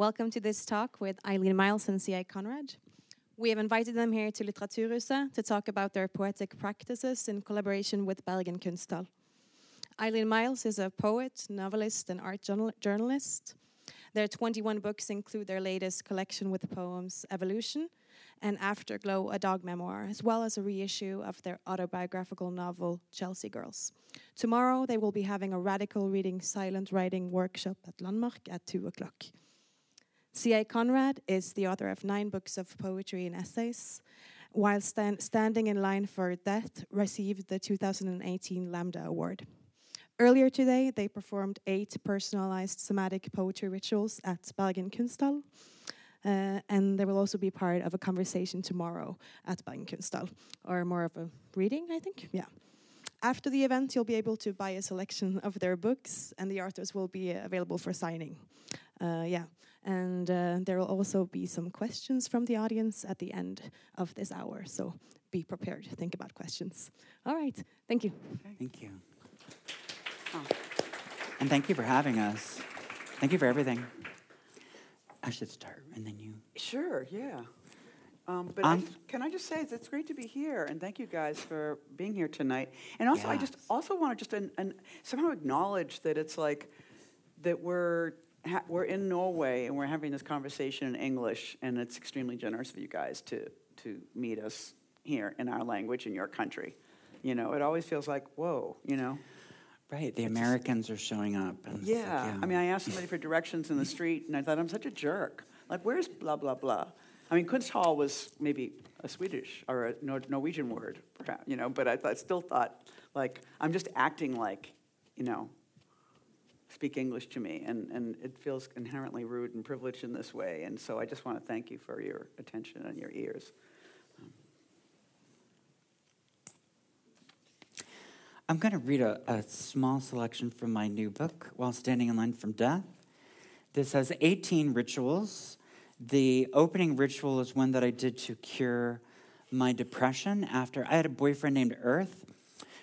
Welcome to this talk with Eileen Myles and C.A. Conrad. We have invited them here to Litteraturhuset to talk about their poetic practices in collaboration with Bergen Kunsthall. Eileen Myles is a poet, novelist, and art journal journalist. Their 21 books include their latest collection with poems Evolution and Afterglow, a dog memoir, as well as a reissue of their autobiographical novel Chelsea Girls. Tomorrow, they will be having a radical reading silent writing workshop at Landmark at 2 o'clock. C.A. Conrad is the author of nine books of poetry and essays, while stand, standing in line for death, received the 2018 Lambda Award. Earlier today, they performed eight personalized somatic poetry rituals at Bergen Kunsthall, uh, and they will also be part of a conversation tomorrow at Bergen Kunsthall, or more of a reading, I think. Yeah. After the event, you'll be able to buy a selection of their books, and the authors will be available for signing. Uh, yeah. And uh, there will also be some questions from the audience at the end of this hour. So be prepared to think about questions. All right. Thank you. Thank you. Oh. And thank you for having us. Thank you for everything. I should start, and then you. Sure, yeah. Um, but I, can I just say it's great to be here, and thank you guys for being here tonight. And also, yes. I just also want to just an, an, somehow acknowledge that it's like that we're ha- we're in Norway and we're having this conversation in English, and it's extremely generous of you guys to to meet us here in our language in your country. You know, it always feels like whoa, you know. Right, the Americans are showing up. Yeah. Like, yeah. I mean, I asked somebody for directions in the street, and I thought I'm such a jerk. Like, where's blah blah blah? I mean, Kunsthall was maybe a Swedish or a Norwegian word, perhaps, you know. But I, I still thought, like, I'm just acting like, you know, speak English to me, and, and it feels inherently rude and privileged in this way. And so I just want to thank you for your attention and your ears. I'm going to read a, a, small selection from my new book, While Standing in Line from Death. This has 18 rituals. The opening ritual is one that I did to cure my depression after I had a boyfriend named Earth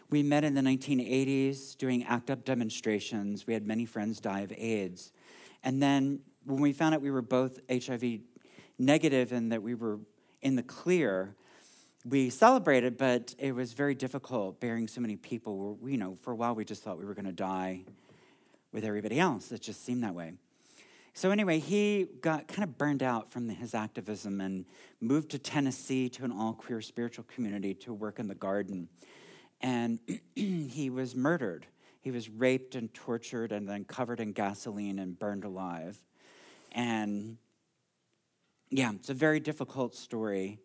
we met in the 1980s doing ACT UP demonstrations. We had many friends die of AIDS. And then when we found out we were both HIV negative and that we were in the clear, we celebrated, but it was very difficult bearing so many people. you know, for a while we just thought we were going to die with everybody else. It just seemed that way. So anyway, he got kind of burned out from his activism and moved to Tennessee to an all queer spiritual community to work in the garden and he was murdered. He was raped and tortured and then covered in gasoline and burned alive. And yeah, it's a very difficult story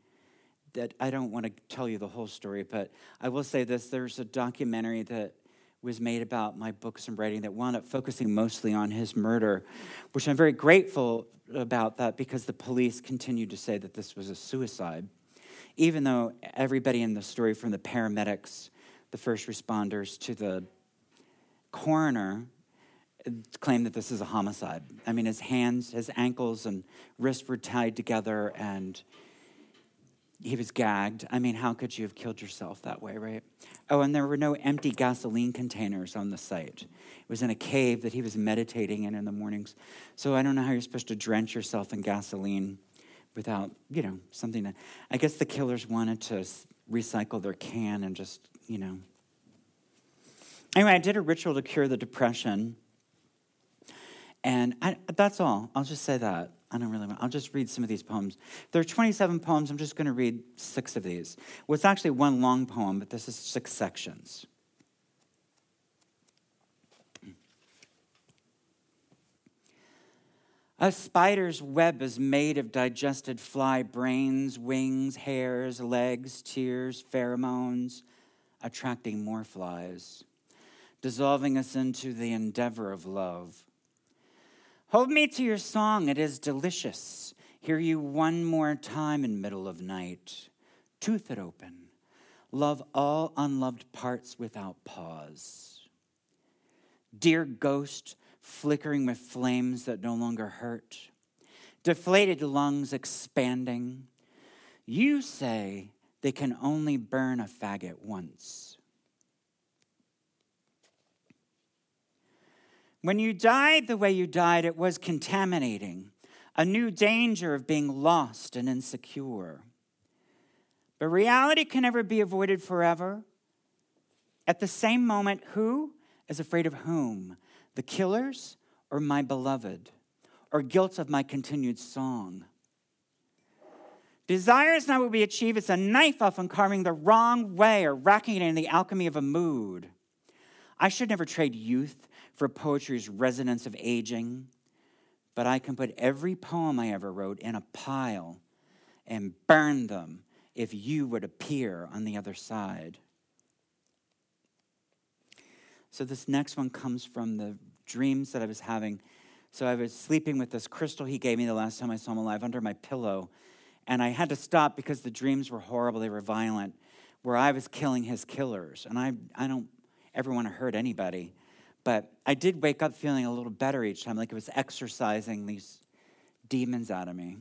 that I don't want to tell you the whole story, but I will say this there's a documentary that was made about my books and writing that wound up focusing mostly on his murder, which I'm very grateful about that because the police continued to say that this was a suicide, even though everybody in the story, from the paramedics the first responders to the coroner claimed that this is a homicide. I mean, his hands, his ankles, and wrists were tied together, and he was gagged. I mean, how could you have killed yourself that way, right? Oh, and there were no empty gasoline containers on the site. It was in a cave that he was meditating in in the mornings. So I don't know how you're supposed to drench yourself in gasoline without, you know, something that. I guess the killers wanted to recycle their can and just you know. Anyway, I did a ritual to cure the depression. And I, that's all. I'll just say that. I don't really want, I'll just read some of these poems. There are 27 poems. I'm just going to read six of these. Well, it's actually one long poem, but this is six sections. A spider's web is made of digested fly brains, wings, hairs, legs, tears, pheromones, attracting more flies, dissolving us into the endeavor of love. Hold me to your song, it is delicious. Hear you one more time in middle of night. Tooth it open. Love all unloved parts without pause. Dear ghost, flickering with flames that no longer hurt, deflated lungs expanding, you say they can only burn a faggot once. When you died the way you died, it was contaminating. a new danger of being lost and insecure. But reality can never be avoided forever. At the same moment, who is afraid of whom? The killers or my beloved? Or guilt of my continued song? Desire is not what we achieve, it's a knife often carving the wrong way or racking it in the alchemy of a mood. I should never trade youth for poetry's resonance of aging, but I can put every poem I ever wrote in a pile and burn them if you would appear on the other side. So, this next one comes from the dreams that I was having. So, I was sleeping with this crystal he gave me the last time I saw him alive under my pillow. And I had to stop because the dreams were horrible, they were violent, where I was killing his killers. And I, I don't ever want to hurt anybody. But I did wake up feeling a little better each time, like it was exercising these demons out of me.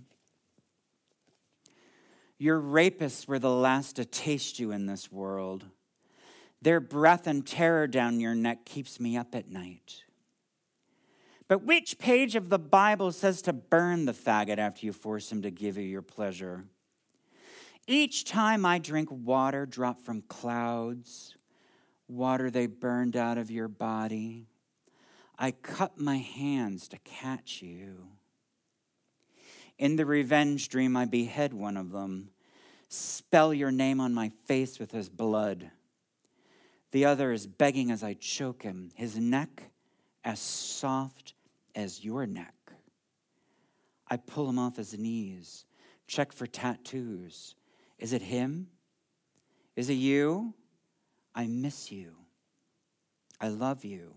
Your rapists were the last to taste you in this world. Their breath and terror down your neck keeps me up at night. But which page of the Bible says to burn the faggot after you force him to give you your pleasure? Each time I drink water dropped from clouds, water they burned out of your body, I cut my hands to catch you. In the revenge dream, I behead one of them, spell your name on my face with his blood. The other is begging as I choke him, his neck as soft as your neck. I pull him off his knees, check for tattoos. Is it him? Is it you? I miss you. I love you.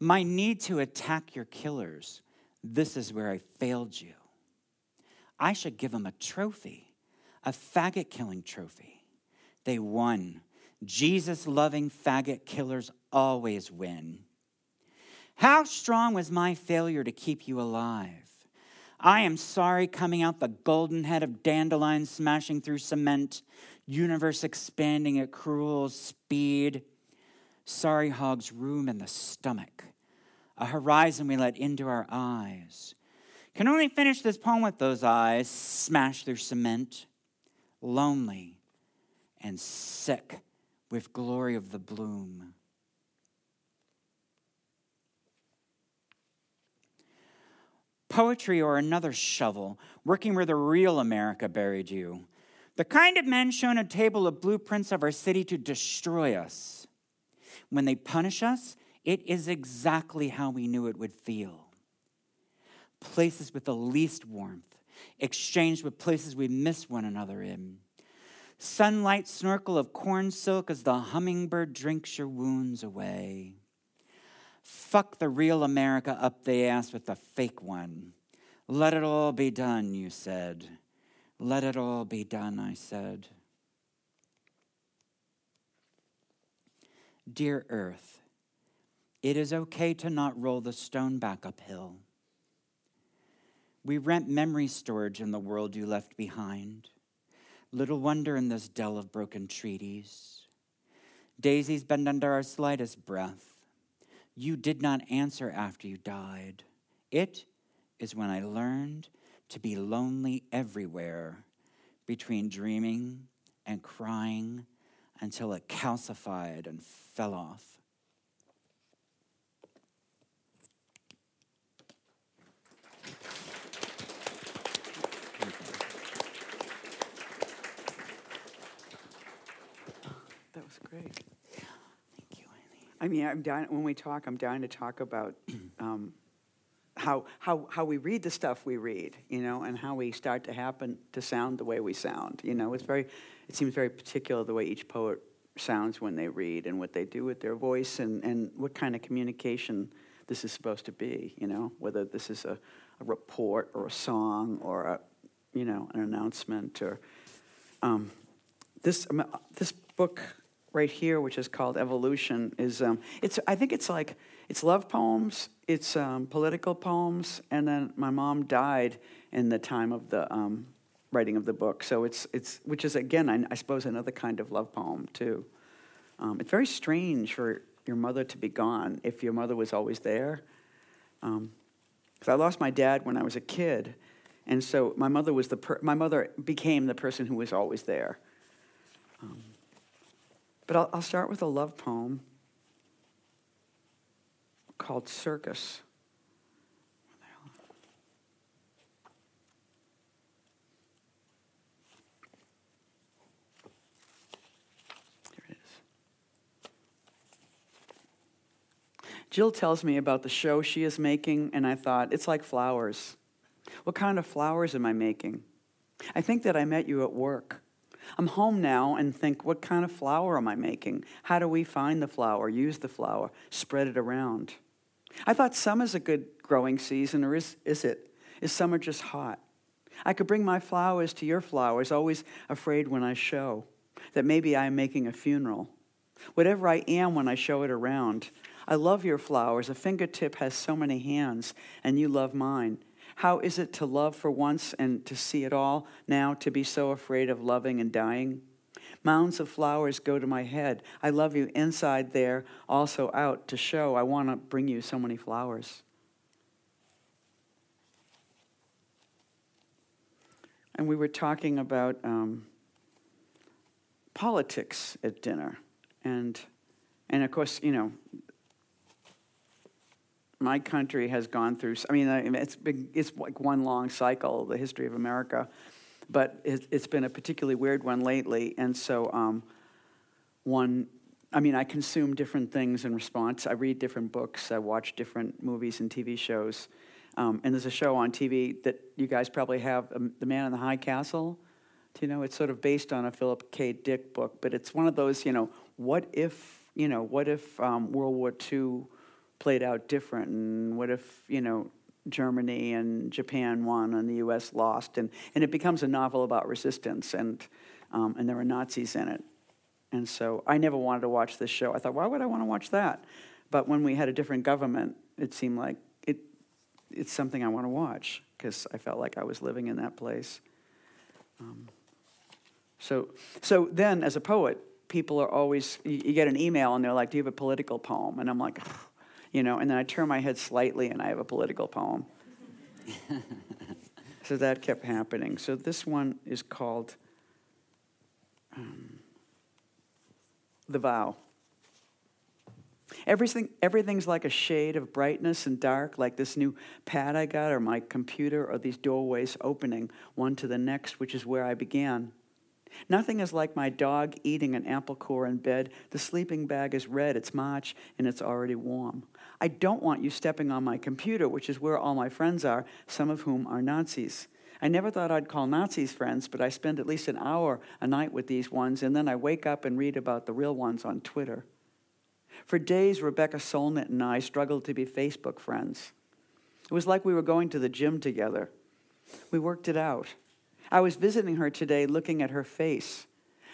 My need to attack your killers, this is where I failed you. I should give them a trophy, a faggot killing trophy. They won. Jesus loving faggot killers always win. How strong was my failure to keep you alive? I am sorry coming out the golden head of dandelions smashing through cement, universe expanding at cruel speed. Sorry hogs room in the stomach, a horizon we let into our eyes. Can only finish this poem with those eyes smashed through cement, lonely and sick with glory of the bloom. Poetry or another shovel, working where the real America buried you. The kind of men shown a table of blueprints of our city to destroy us. When they punish us, it is exactly how we knew it would feel. Places with the least warmth, exchanged with places we miss one another in. Sunlight snorkel of corn silk as the hummingbird drinks your wounds away. Fuck the real America up the ass with the fake one. Let it all be done, you said. Let it all be done, I said. Dear Earth, it is okay to not roll the stone back uphill. We rent memory storage in the world you left behind. Little wonder in this dell of broken treaties. Daisies bend under our slightest breath. You did not answer after you died. It is when I learned to be lonely everywhere between dreaming and crying until it calcified and fell off. That was great. I mean, I'm down, when we talk, I'm dying to talk about um, how, how, how we read the stuff we read, you know, and how we start to happen to sound the way we sound. You know, it's very, it seems very particular the way each poet sounds when they read and what they do with their voice and, and what kind of communication this is supposed to be, you know, whether this is a, a report or a song or a, you know, an announcement or um, this, this book right here, which is called Evolution, is um, it's I think it's like it's love poems, it's um, political poems, and then my mom died in the time of the um, writing of the book. So it's it's which is again I, I suppose another kind of love poem too. Um, it's very strange for your mother to be gone if your mother was always there. Um, because I lost my dad when I was a kid, and so my mother was the per- my mother became the person who was always there. But I'll, I'll start with a love poem called Circus. Jill tells me about the show she is making, and I thought, it's like flowers. What kind of flowers am I making? I think that I met you at work. I'm home now and think, what kind of flower am I making? How do we find the flower, use the flower, spread it around? I thought summer's a good growing season, or is, is it? Is summer just hot? I could bring my flowers to your flowers, always afraid when I show that maybe I am making a funeral. Whatever I am when I show it around, I love your flowers. A fingertip has so many hands, and you love mine. How is it to love for once and to see it all, now to be so afraid of loving and dying? Mounds of flowers go to my head. I love you inside there, also out to show. I want to bring you so many flowers. And we were talking about um, politics at dinner. And, and of course, you know, my country has gone through. I mean, it's been, it's like one long cycle, the history of America, but it, has been a particularly weird one lately. And so, um, one, I mean, I consume different things in response. I read different books. I watch different movies and TV shows. Um, and there's a show on TV that you guys probably have, um, The Man in the High Castle. Do you know? It's sort of based on a Philip K. Dick book, but it's one of those, you know, what if, you know, what if um, World War II played out different and what if you know germany and japan won and the us lost? And, and it becomes a novel about resistance and, um, and there were nazis in it. And so i never wanted to watch this show. I thought why would i want to watch that? But when we had a different government it seemed like it, it's something i want to watch because i felt like i was living in that place. Um, so, so then as a poet people are always you, you get an email and they're like do you have a political poem? And i'm like you know, and then I turn my head slightly and I have a political poem. so that kept happening. So this one is called um, The Vow. Everything, everything's like a shade of brightness and dark, like this new pad I got, or my computer, or these doorways opening one to the next, which is where I began. Nothing is like my dog eating an apple core in bed. The sleeping bag is red, it's March, and it's already warm. I don't want you stepping on my computer, which is where all my friends are, some of whom are Nazis. I never thought I'd call Nazis friends, but I spend at least an hour a night with these ones, and then I wake up and read about the real ones on Twitter. For days, Rebecca Solnit and I struggled to be Facebook friends. It was like we were going to the gym together. We worked it out. I was visiting her today looking at her face.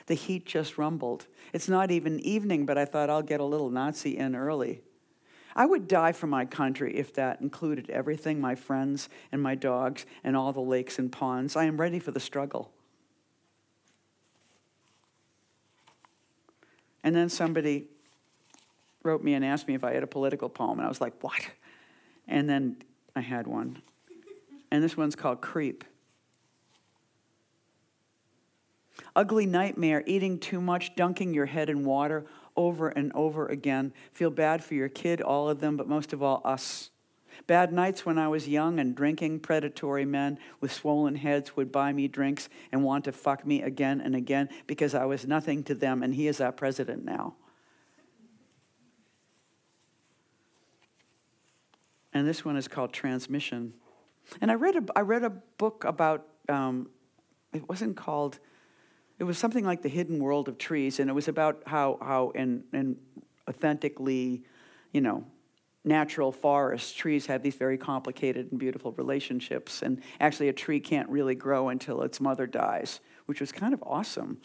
The heat just rumbled. It's not even evening, but I thought I'll get a little Nazi in early. I would die for my country if that included everything my friends and my dogs and all the lakes and ponds. I am ready for the struggle. And then somebody wrote me and asked me if I had a political poem, and I was like, what? And then I had one. And this one's called Creep. Ugly nightmare, eating too much, dunking your head in water over and over again. Feel bad for your kid, all of them, but most of all, us. Bad nights when I was young and drinking, predatory men with swollen heads would buy me drinks and want to fuck me again and again because I was nothing to them, and he is our president now. And this one is called Transmission. And I read a, I read a book about, um, it wasn't called it was something like the hidden world of trees, and it was about how how in in authentically, you know, natural forests, trees have these very complicated and beautiful relationships, and actually a tree can't really grow until its mother dies, which was kind of awesome.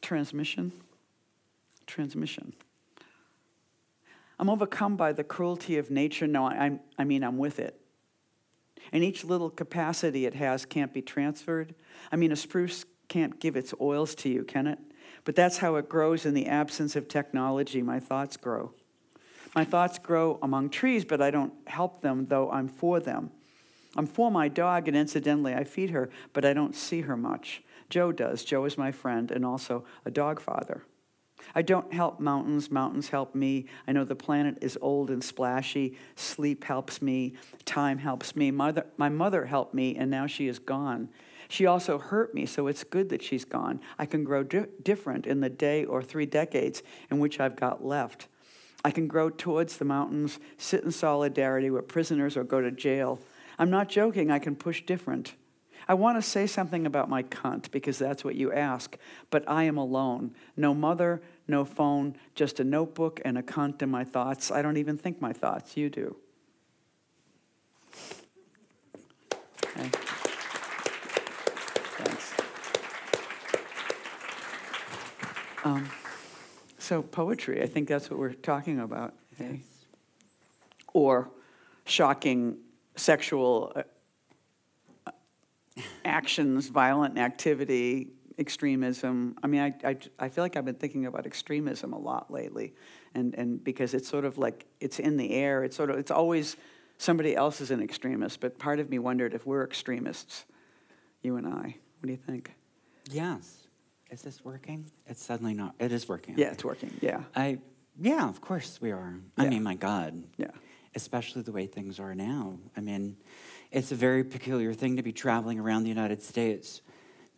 Transmission, transmission. I'm overcome by the cruelty of nature. No, I, I mean, I'm with it. And each little capacity it has can't be transferred. I mean, a spruce can't give its oils to you, can it? But that's how it grows in the absence of technology. My thoughts grow. My thoughts grow among trees, but I don't help them, though I'm for them. I'm for my dog, and incidentally, I feed her, but I don't see her much. Joe does. Joe is my friend and also a dog father. I don't help mountains, mountains help me. I know the planet is old and splashy. Sleep helps me, time helps me. Mother, my mother helped me, and now she is gone. She also hurt me, so it's good that she's gone. I can grow di- different in the day or three decades in which I've got left. I can grow towards the mountains, sit in solidarity with prisoners, or go to jail. I'm not joking, I can push different. I want to say something about my cunt because that's what you ask, but I am alone. No mother, no phone, just a notebook and a cunt in my thoughts. I don't even think my thoughts, you do. Okay. Thanks. Um, so, poetry, I think that's what we're talking about. Yes. Or shocking sexual uh, actions, violent activity, extremism. I mean, I, I, I, feel like I've been thinking about extremism a lot lately, and, and because it's sort of like it's in the air. It's sort of it's always somebody else is an extremist, but part of me wondered if we're extremists, you and I. What do you think? Yes. Is this working? It's suddenly not. It is working. Yeah, it's working. Yeah. I. Yeah, of course we are. I Yeah. mean, my God. Yeah. Especially the way things are now. I mean, it's a very peculiar thing to be traveling around the United States,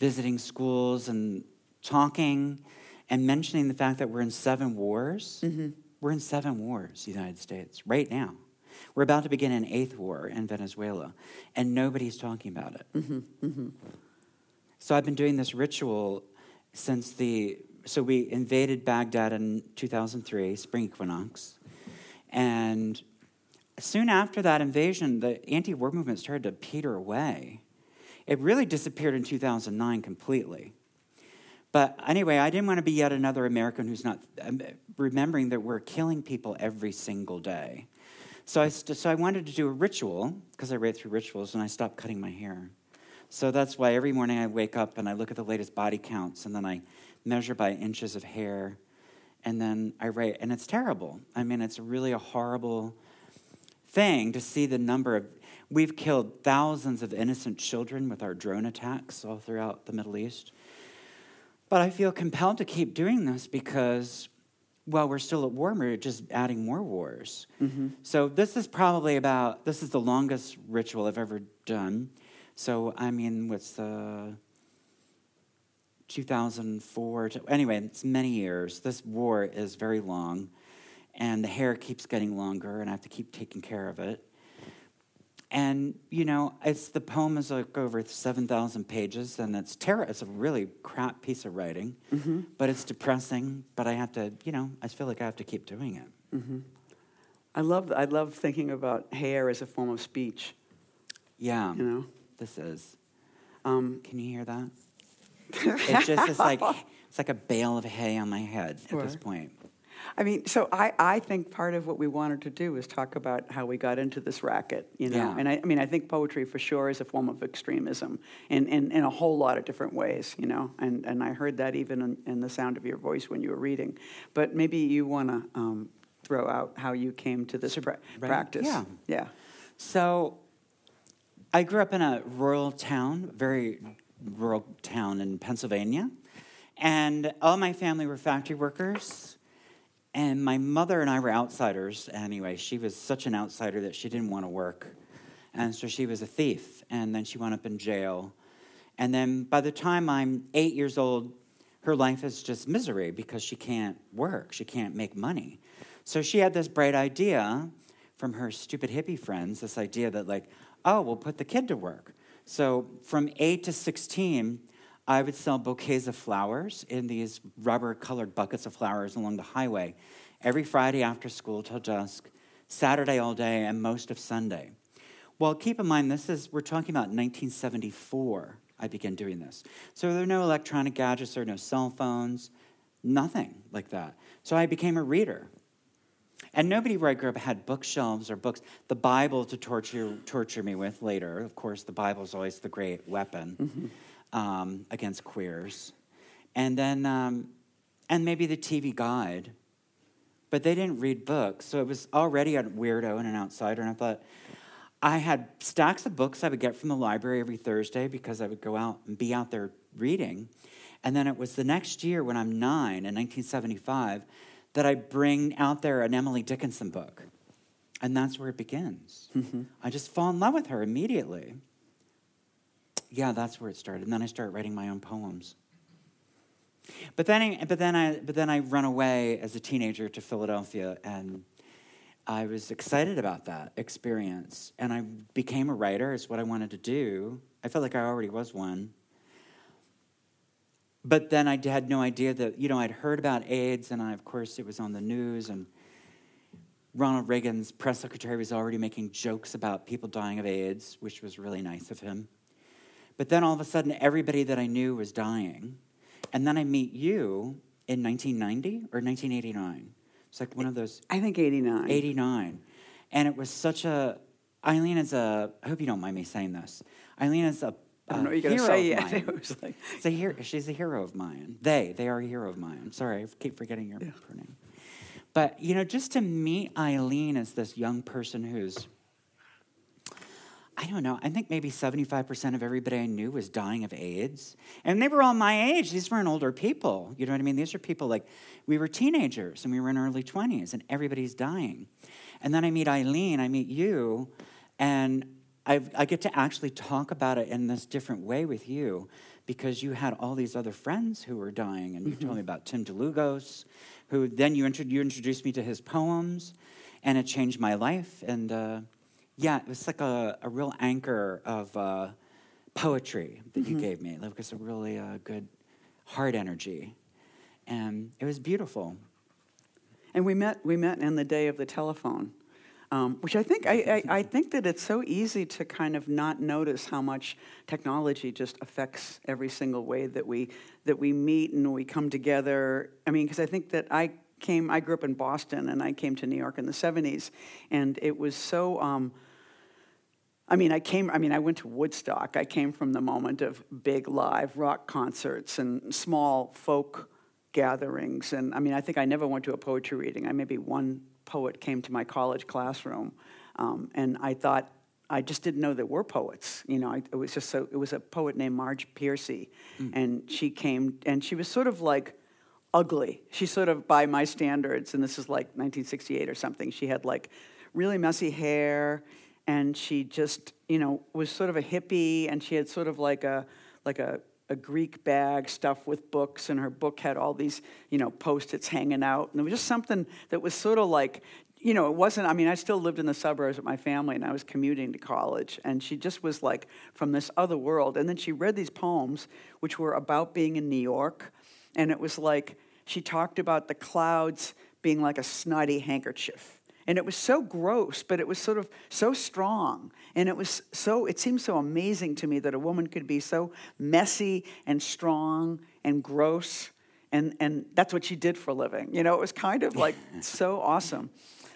visiting schools and talking and mentioning the fact that we're in seven wars. Mm-hmm. We're in seven wars, United States, right now. We're about to begin an eighth war in Venezuela, and nobody's talking about it. Mm-hmm. So I've been doing this ritual since the so we invaded Baghdad in 2003, spring equinox, and soon after that invasion, the anti-war movement started to peter away. It really disappeared in 2009 completely. But anyway, I didn't want to be yet another American who's not um, remembering that we're killing people every single day. So I, so I wanted to do a ritual because I read through rituals and I stopped cutting my hair. So that's why every morning I wake up and I look at the latest body counts and then I measure by inches of hair and then I write. And it's terrible. I mean, it's really a horrible thing to see the number of. We've killed thousands of innocent children with our drone attacks all throughout the Middle East. But I feel compelled to keep doing this because, well, we're still at war, we're just adding more wars. Mm-hmm. So this is probably about, this is the longest ritual I've ever done. So, I mean, what's the 2004? To, anyway, it's many years. This war is very long, and the hair keeps getting longer, and I have to keep taking care of it. And you know, it's the poem is like over seven thousand pages, and it's terror. It's a really crap piece of writing, mm-hmm. but it's depressing. But I have to, you know, I feel like I have to keep doing it. Mm-hmm. I love I love thinking about hair as a form of speech. Yeah, You know. This is. Um, Can you hear that? it's just it's like it's like a bale of hay on my head at this point. I mean, so I, I think part of what we wanted to do is talk about how we got into this racket, you know. Yeah. And I, I mean, I think poetry for sure is a form of extremism in, in, in a whole lot of different ways, you know. And, and I heard that even in, in the sound of your voice when you were reading. But maybe you want to um, throw out how you came to this pra- right, practice. yeah. Yeah. So, I grew up in a rural town, very rural town in Pennsylvania, and all my family were factory workers. And my mother and I were outsiders. Anyway, she was such an outsider that she didn't want to work, and so she was a thief. And then she wound up in jail. And then by the time I'm eight years old, her life is just misery because she can't work, she can't make money. So she had this bright idea from her stupid hippie friends this idea that, like, oh, we'll put the kid to work. So from 8 to 16, I would sell bouquets of flowers in these rubber colored buckets of flowers along the highway every Friday after school till dusk, Saturday all day, and most of Sunday. Well, keep in mind, this is, we're talking about 1974. I began doing this. So there are no electronic gadgets, there no cell phones, nothing like that. So I became a reader. And nobody where I grew up had bookshelves or books. The Bible to torture, torture me with later. Of course, the Bible is always the great weapon um, against queers. And then, um, and maybe the TV guide. but they didn't read books. So it was already a weirdo and an outsider. And I thought, I had stacks of books I would get from the library every Thursday because I would go out and be out there reading. And then it was the next year when I'm nine in 1975 that I bring out there an Emily Dickinson book. And that's where it begins. Mm-hmm. I just fall in love with her immediately. Yeah, that's where it started. And then I start writing my own poems. But then, I, but then I, but then I run away as a teenager to Philadelphia, and I was excited about that experience. And I became a writer. Is what I wanted to do. I felt like I already was one. But then I had no idea that you know I'd heard about AIDS, and I, of course it was on the news, and Ronald Reagan's press secretary was already making jokes about people dying of AIDS, which was really nice of him. But then all of a sudden, everybody that I knew was dying. And then I meet you in 1990 or 1989. It's like one of those. I think 89. 89. And it was such a. Eileen is a. I hope you don't mind me saying this. Eileen is a. I don't know going to say yet. It was like, it's a hero, she's a hero of mine. They, they are a hero of mine. Sorry, I keep forgetting your yeah. name. But, you know, just to meet Eileen as this young person who's I don't know, I think maybe 75% of everybody I knew was dying of AIDS. And they were all my age. These weren't older people. You know what I mean? These are people like, we were teenagers and we were in our early 20s and everybody's dying. And then I meet Eileen, I meet you, and i I get to actually talk about it in this different way with you because you had all these other friends who were dying. And you mm-hmm. told me about Tim Dlugos, who then you, you introduced me to his poems, and it changed my life. And, uh, yeah, it was like a, a real anchor of uh, poetry that mm-hmm. you gave me. Like it's a really uh, good heart energy, and it was beautiful. And we met. We met in the day of the telephone, um, which I think I, I, I, think that it's so easy to kind of not notice how much technology just affects every single way that we that we meet and we come together. I mean, because I think that I came. I grew up in Boston, and I came to New York in the '70s, and it was so. Um, I mean, I came, I mean, I went to Woodstock. I came from the moment of big live rock concerts and small folk gatherings. And I mean, I think I never went to a poetry reading. I maybe one poet came to my college classroom. Um, and I thought, I just didn't know there were poets. You know, I, it was just so, it was a poet named Marge Piercy. Mm. And she came, and she was sort of like ugly. She sort of, by my standards, and this is like 1968 or something, she had like really messy hair and she just you know was sort of a hippie and she had sort of like a like a, a greek bag stuffed with books and her book had all these you know post-its hanging out. And it was just something that was sort of like you know it wasn't i mean i still lived in the suburbs with my family and i was commuting to college. And she just was like from this other world. And then she read these poems which were about being in new york. And it was like she talked about the clouds being like a snotty handkerchief and it was so gross, but it was sort of so strong. And it was so, it seemed so amazing to me that a woman could be so messy and strong and gross. And, and that's what she did for a living. You know, it was kind of like so awesome.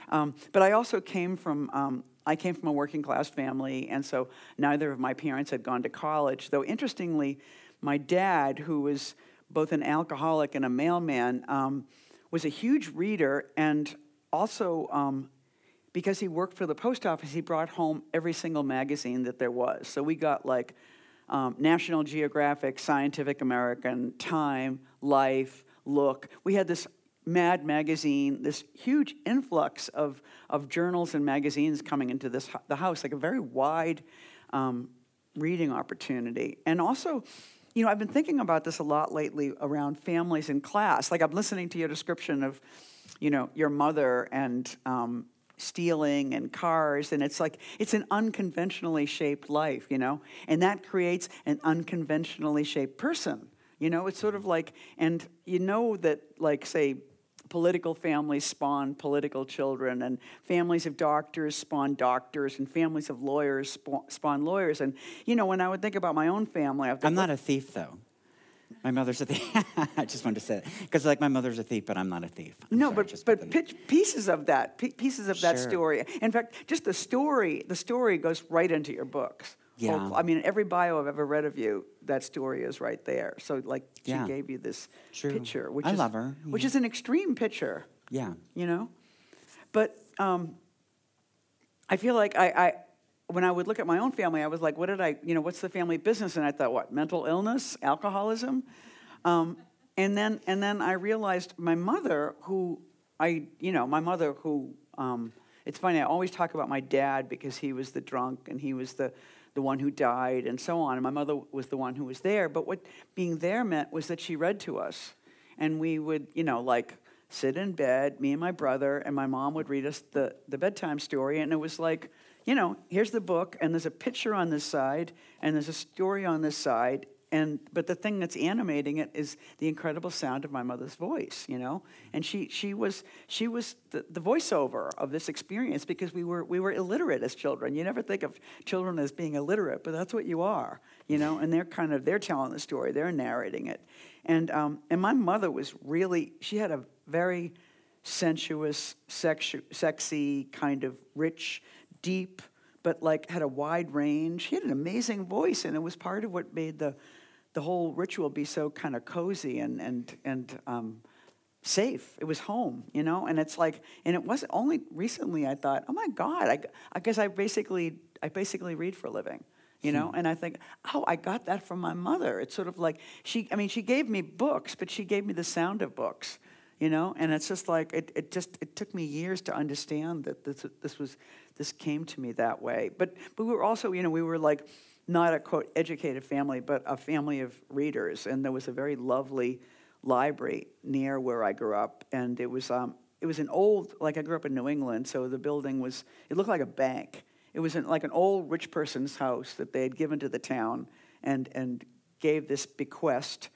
Um, but I also came from, um, I came from a working class family, and so neither of my parents had gone to college. Though interestingly, my dad, who was both an alcoholic and a mailman, um, was a huge reader and also, um, because he worked for the post office, he brought home every single magazine that there was. So we got like um, National Geographic, Scientific American, Time, Life, Look. We had this Mad magazine, this huge influx of, of journals and magazines coming into this the house, like a very wide um, reading opportunity. And also, you know, I've been thinking about this a lot lately around families in class. Like I'm listening to your description of you know, your mother and um, stealing and cars and it's like it's an unconventionally shaped life you know? And that creates an unconventionally shaped person you know? It's sort of like and you know that like say political families spawn political children and families of doctors spawn doctors and families of lawyers spawn lawyers and you know when i would think about my own family i'm not a thief though my mother's a thief. I just wanted to say it because, like, my mother's a thief, but I'm not a thief. I'm no, sorry, but but pieces of that, pieces of that story. In fact, just the story, the story goes right into your books. Yeah. I mean, every bio I've ever read of you, that story is right there. So, like, she yeah. gave you this True. picture, which I is, love her. Which is an extreme picture. Yeah. You know? But um, I feel like I, I, when I would look at my own family, I was like, what did I, you know, what's the family business? And I thought, what, mental illness, alcoholism? Um, and then, and then I realized my mother, who I, you know, my mother, who, um, it's funny, I always talk about my dad because he was the drunk and he was the, the one who died and so on. And my mother was the one who was there. But what being there meant was that she read to us. And we would, you know, like sit in bed, me and my brother, and my mom would read us the, the bedtime story. And it was like, you know, here's the book, and there's a picture on this side, and there's a story on this side, and but the thing that's animating it is the incredible sound of my mother's voice you know? And she she was she was the, the voiceover of this experience because we were we were illiterate as children. You never think of children as being illiterate but that's what you are you know? And they're kind of they're telling the story they're narrating it. And um, and my mother was really she had a very sensuous sexu- sexy kind of rich deep but like had a wide range. He had an amazing voice, and it was part of what made the the whole ritual be so kind of cozy and and and um, safe. It was home, you know. And it's like, and it wasn't only recently. I thought, oh my God, I, I guess I basically I basically read for a living, you know. Hmm. And I think, oh, I got that from my mother. It's sort of like she. I mean, she gave me books, but she gave me the sound of books you know and it's just like it, it just it took me years to understand that this this was this came to me that way but but we were also you know we were like not a quote educated family, but a family of readers. And there was a very lovely library near where I grew up, and it was um, it was an old like I grew up in New England, so the building was it looked like a bank. It was like an old rich person's house that they had given to the town and and gave this bequest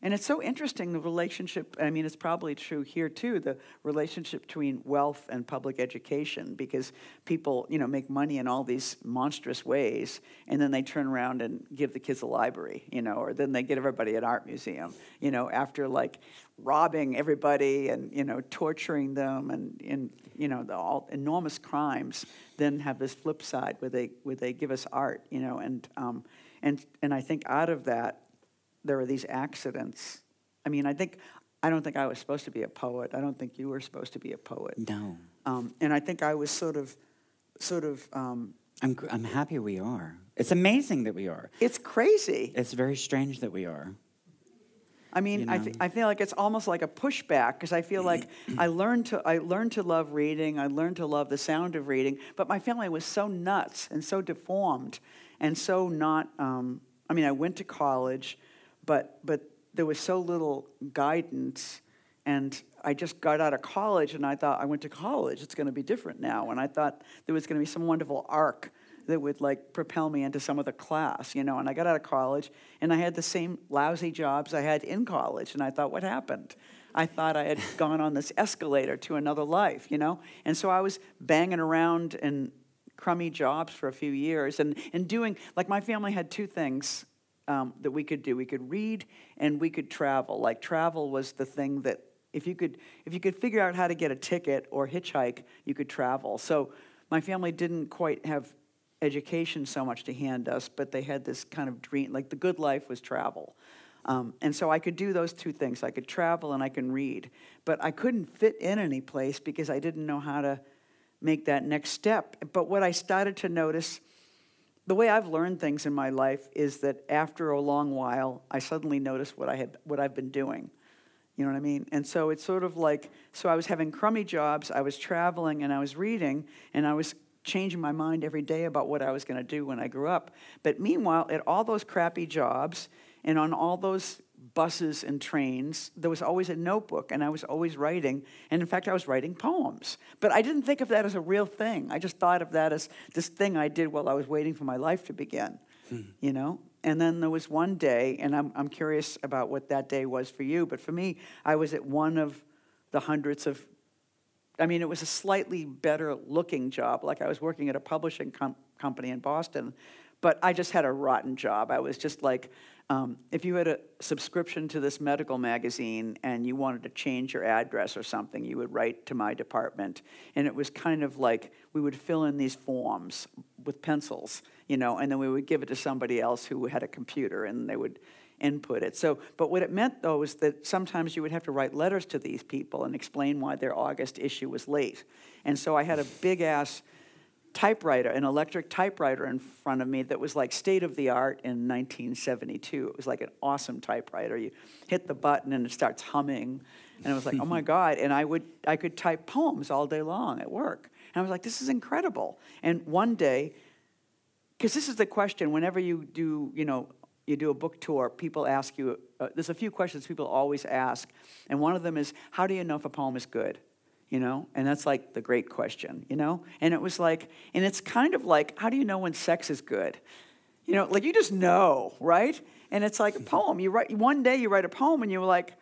and it's so interesting the relationship, I mean, it's probably true here too, the relationship between wealth and public education, because people, you know, make money in all these monstrous ways, and then they turn around and give the kids a library, you know, or then they get everybody an art museum, you know, after like robbing everybody and, you know, torturing them and, and you know, the all enormous crimes, then have this flip side where they, where they give us art, you know, and, um, and, and I think out of that, there are these accidents. I mean, I think I don't think I was supposed to be a poet. I don't think you were supposed to be a poet. No. Um, and I think I was sort of, sort of. Um, I'm I'm happy we are. It's amazing that we are. It's crazy. It's very strange that we are. I mean, you know? I, I feel like it's almost like a pushback because I feel like I learned to I learned to love reading. I learned to love the sound of reading, but my family was so nuts and so deformed and so not. Um, I mean, I went to college but but there was so little guidance and I just got out of college and I thought I went to college it's going to be different now and I thought there was going to be some wonderful arc that would like propel me into some of the class you know and I got out of college and I had the same lousy jobs I had in college and I thought what happened? I thought I had gone on this escalator to another life you know? And so I was banging around in crummy jobs for a few years and, and doing like my family had two things um, that we could do. We could read and we could travel. Like travel was the thing that if you could if you could figure out how to get a ticket or hitchhike, you could travel. So my family didn't quite have education so much to hand us, but they had this kind of dream. Like the good life was travel. Um, and so I could do those two things. I could travel and I can read. But I couldn't fit in any place because I didn't know how to make that next step. But what I started to notice the way I've learned things in my life is that after a long while, I suddenly notice what I had, what I've been doing. You know what I mean? And so it's sort of like, so I was having crummy jobs, I was traveling, and I was reading, and I was changing my mind every day about what I was going to do when I grew up. But meanwhile, at all those crappy jobs and on all those buses and trains, there was always a notebook, and I was always writing. And in fact, I was writing poems. But I didn't think of that as a real thing. I just thought of that as this thing I did while I was waiting for my life to begin, hmm. you know? And then there was one day, and I'm, I'm curious about what that day was for you, but for me, I was at one of the hundreds of I mean, it was a slightly better looking job. Like I was working at a publishing com- company in Boston, but I just had a rotten job. I was just like um, if you had a subscription to this medical magazine and you wanted to change your address or something, you would write to my department. And it was kind of like we would fill in these forms with pencils, you know, and then we would give it to somebody else who had a computer and they would input it. So, but what it meant though was that sometimes you would have to write letters to these people and explain why their August issue was late. And so I had a big ass typewriter, an electric typewriter in front of me that was like state of the art in 1972. It was like an awesome typewriter. You hit the button and it starts humming. And I was like, oh my God. And I would I could type poems all day long at work. And I was like, this is incredible. And one day, because this is the question whenever you do, you know, you do a book tour, people ask you, uh, there's a few questions people always ask. And one of them is, how do you know if a poem is good? You know, and that's like the great question, you know? And it was like, and it's kind of like, how do you know when sex is good? You know, like you just know, right? And it's like a mm-hmm. poem. You write one day you write a poem and you're like,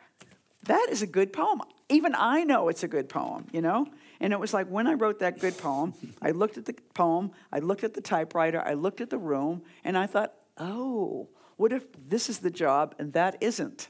that is a good poem. Even I know it's a good poem, you know? And it was like when I wrote that good poem, I looked at the poem, I looked at the typewriter, I looked at the room, and I thought, oh, what if this is the job and that isn't?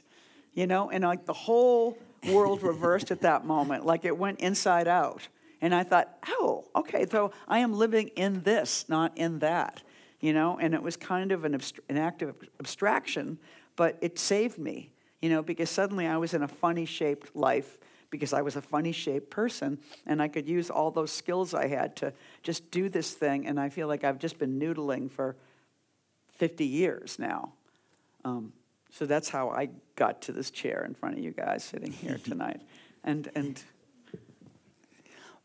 You know, and like the whole world reversed at that moment, like it went inside out. And I thought, oh, okay, so I am living in this, not in that. You know, and it was kind of an, abst- an act of abstraction, but it saved me, you know, because suddenly I was in a funny shaped life because I was a funny shaped person and I could use all those skills I had to just do this thing. And I feel like I've just been noodling for 50 years now. Um, so that's how I got to this chair in front of you guys sitting here tonight. And, and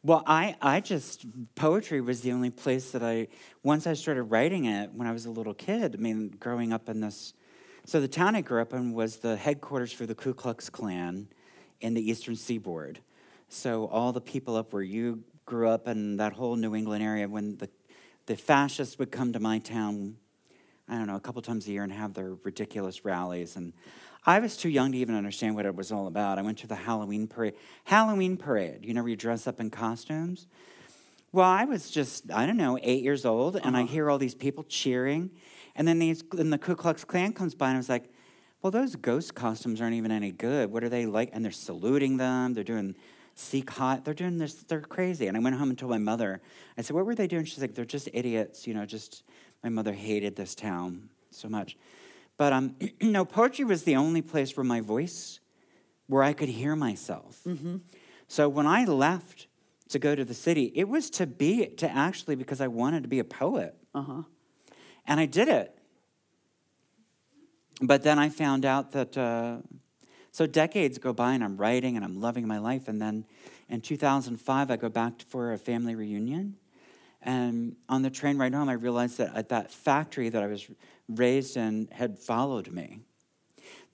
well, I, I just, poetry was the only place that I, once I started writing it when I was a little kid, I mean, growing up in this, so the town I grew up in was the headquarters for the Ku Klux Klan in the eastern seaboard. So all the people up where you grew up in that whole New England area, when the, the fascists would come to my town I don't know, a couple times a year and have their ridiculous rallies. And I was too young to even understand what it was all about. I went to the Halloween parade. Halloween parade, you know, where you dress up in costumes. Well, I was just, I don't know, eight years old, and uh-huh. I hear all these people cheering. And then these, and the Ku Klux Klan comes by, and I was like, well, those ghost costumes aren't even any good. What are they like? And they're saluting them. They're doing Sieg Heil. They're doing this. They're crazy. And I went home and told my mother. I said, what were they doing? She's like, they're just idiots. You know, just my mother hated this town so much. But um, no, poetry was the only place where my voice, where I could hear myself. Mm-hmm. So when I left to go to the city, it was to be, to actually, because I wanted to be a poet. Uh-huh. And I did it. But then I found out that, uh, so decades go by and I'm writing and I'm loving my life. And then in 2005, I go back for a family reunion. And on the train ride home, I realized that at that factory that I was raised in had followed me.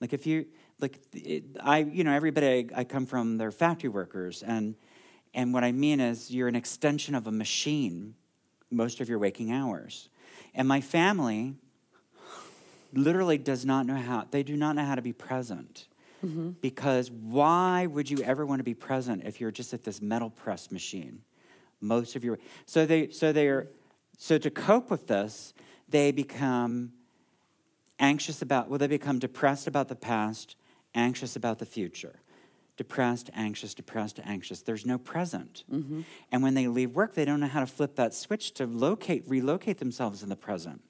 Like if you like, it, I you know everybody I, I come from they're factory workers, and and what I mean is you're an extension of a machine most of your waking hours. And my family literally does not know how they do not know how to be present. Mm-hmm. Because why would you ever want to be present if you're just at this metal press machine? Most of your so they so they're so to cope with this they become anxious about well they become depressed about the past anxious about the future. Depressed anxious depressed anxious. There's no present. Mm-hmm. and when they leave work they don't know how to flip that switch to locate relocate themselves in the present.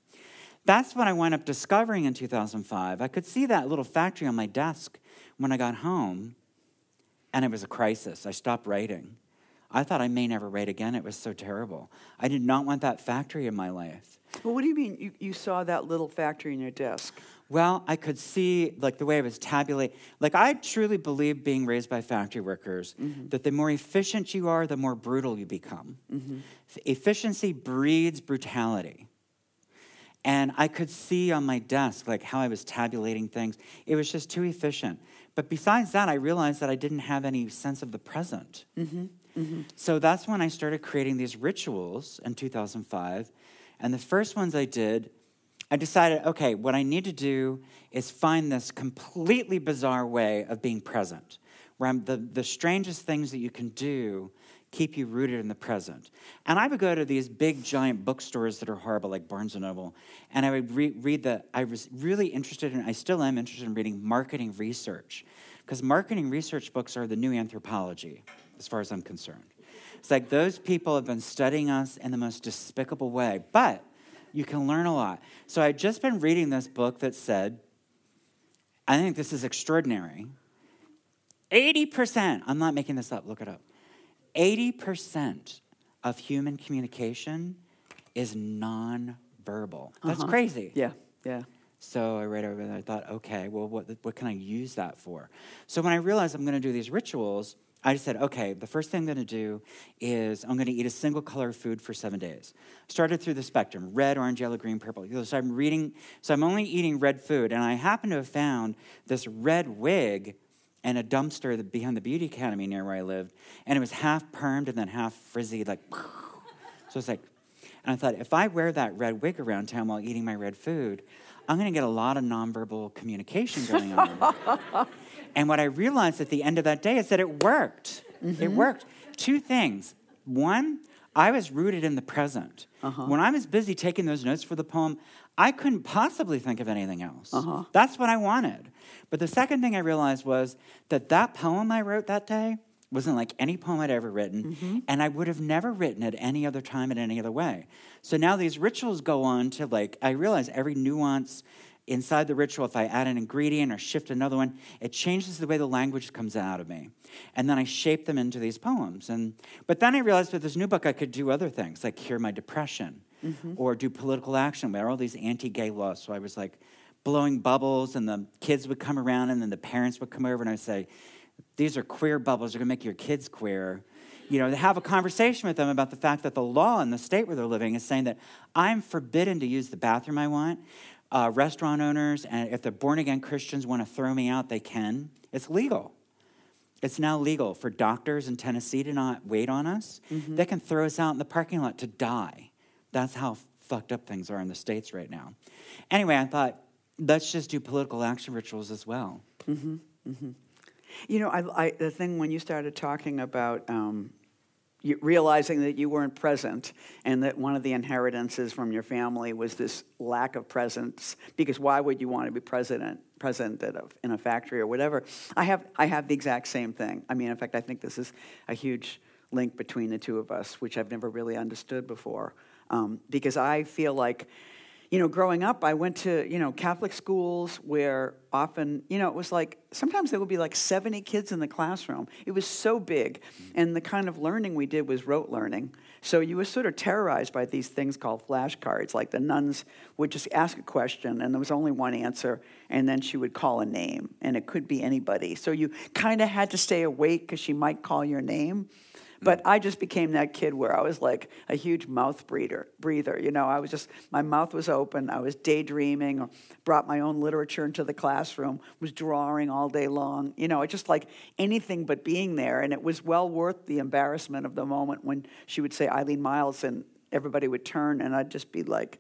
That's what i wound up discovering in 2005 i could see that little factory on my desk when i got home and it was a crisis. I stopped writing I thought I may never write again. It was so terrible. I did not want that factory in my life. Well, what do you mean you, you saw that little factory in your desk? Well, I could see like the way it was tabulate. Like I truly believe being raised by factory workers mm-hmm. that the more efficient you are, the more brutal you become. Mm-hmm. Efficiency breeds brutality. And I could see on my desk like how I was tabulating things. It was just too efficient. But besides that, I realized that I didn't have any sense of the present. Mm-hmm. Mm-hmm. So that's when I started creating these rituals in 2005. And the first ones I did, I decided, okay, what I need to do is find this completely bizarre way of being present, where I'm, the, the strangest things that you can do keep you rooted in the present. And I would go to these big, giant bookstores that are horrible, like Barnes and Noble, and I would re- read the. I was really interested in. I still am interested in reading marketing research, because marketing research books are the new anthropology as far as I'm concerned. It's like those people have been studying us in the most despicable way, but you can learn a lot. So I'd just been reading this book that said, I think this is extraordinary. 80%, I'm not making this up, look it up. 80% of human communication is nonverbal. That's Uh-huh. crazy. Yeah, yeah. So I read over and I thought, okay, well, what, what can I use that for? So when I realized I'm going to do these rituals, I just said, okay, the first thing I'm going to do is I'm going to eat a single color of food for seven days. Started through the spectrum red, orange, yellow, green, purple. So I'm reading, so I'm only eating red food. And I happen to have found this red wig in a dumpster behind the beauty academy near where I lived. And it was half permed and then half frizzy, like, so it's like, and I thought, if I wear that red wig around town while eating my red food, I'm going to get a lot of nonverbal communication going on. and what I realized at the end of that day is that it worked. It mm-hmm. worked. Two things. One, I was rooted in the present. Uh-huh. When I was busy taking those notes for the poem, I couldn't possibly think of anything else. Uh-huh. That's what I wanted. But the second thing I realized was that that poem I wrote that day wasn't like any poem I'd ever written, mm-hmm. and I would have never written it any other time in any other way. So now these rituals go on to like, I realize every nuance inside the ritual, if I add an ingredient or shift another one, it changes the way the language comes out of me. And then I shape them into these poems. And but then I realized with this new book I could do other things, like cure my depression mm-hmm. or do political action. There are all these anti-gay laws. So I was like blowing bubbles and the kids would come around and then the parents would come over and I'd say, these are queer bubbles, they're gonna make your kids queer. You know, to have a conversation with them about the fact that the law in the state where they're living is saying that I'm forbidden to use the bathroom I want. Uh, restaurant owners, and if the born again Christians want to throw me out, they can. It's legal. It's now legal for doctors in Tennessee to not wait on us. Mm-hmm. They can throw us out in the parking lot to die. That's how fucked up things are in the States right now. Anyway, I thought, let's just do political action rituals as well. Mm-hmm, mm-hmm. You know, I, I, the thing when you started talking about um, you, realizing that you weren't present and that one of the inheritances from your family was this lack of presence, because why would you want to be president, a, in a factory or whatever? I have, I have the exact same thing. I mean, in fact, I think this is a huge link between the two of us, which I've never really understood before, um, because I feel like you know, growing up, I went to, you know, Catholic schools where often, you know, it was like, sometimes there would be like 70 kids in the classroom. It was so big. Mm-hmm. And the kind of learning we did was rote learning. So you were sort of terrorized by these things called flashcards. Like the nuns would just ask a question and there was only one answer. And then she would call a name and it could be anybody. So you kind of had to stay awake because she might call your name. But I just became that kid where I was like a huge mouth breather. Breather, you know. I was just my mouth was open. I was daydreaming, or brought my own literature into the classroom. Was drawing all day long. You know, it just like anything but being there. And it was well worth the embarrassment of the moment when she would say Eileen Myles, and everybody would turn, and I'd just be like,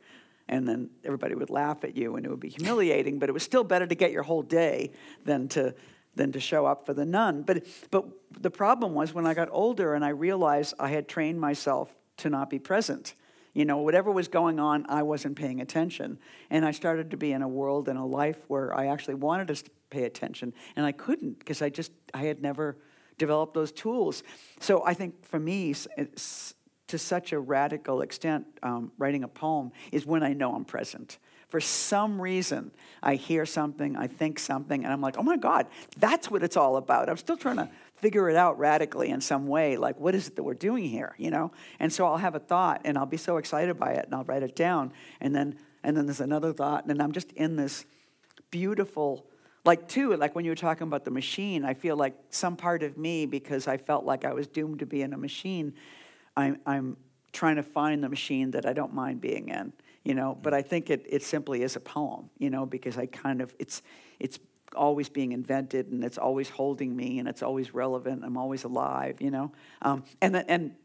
and then everybody would laugh at you, and it would be humiliating. But it was still better to get your whole day than to than to show up for the nun. But, but the problem was when I got older and I realized I had trained myself to not be present. You know, whatever was going on, I wasn't paying attention. And I started to be in a world and a life where I actually wanted to pay attention, and I couldn't because I just, I had never developed those tools. So I think for me, to such a radical extent, um, writing a poem is when I know I'm present for some reason, I hear something, I think something, and I'm like, oh my God, that's what it's all about. I'm still trying to figure it out radically in some way. Like, what is it that we're doing here, you know? And so I'll have a thought, and I'll be so excited by it, and I'll write it down, and then and then there's another thought, and I'm just in this beautiful. Like too, like when you were talking about the machine, I feel like some part of me, because I felt like I was doomed to be in a machine, I'm, I'm trying to find the machine that I don't mind being in you know but mm. i think it, it simply is a poem you know because i kind of it's it's always being invented and it's always holding me and it's always relevant i'm always alive you know? Um, and and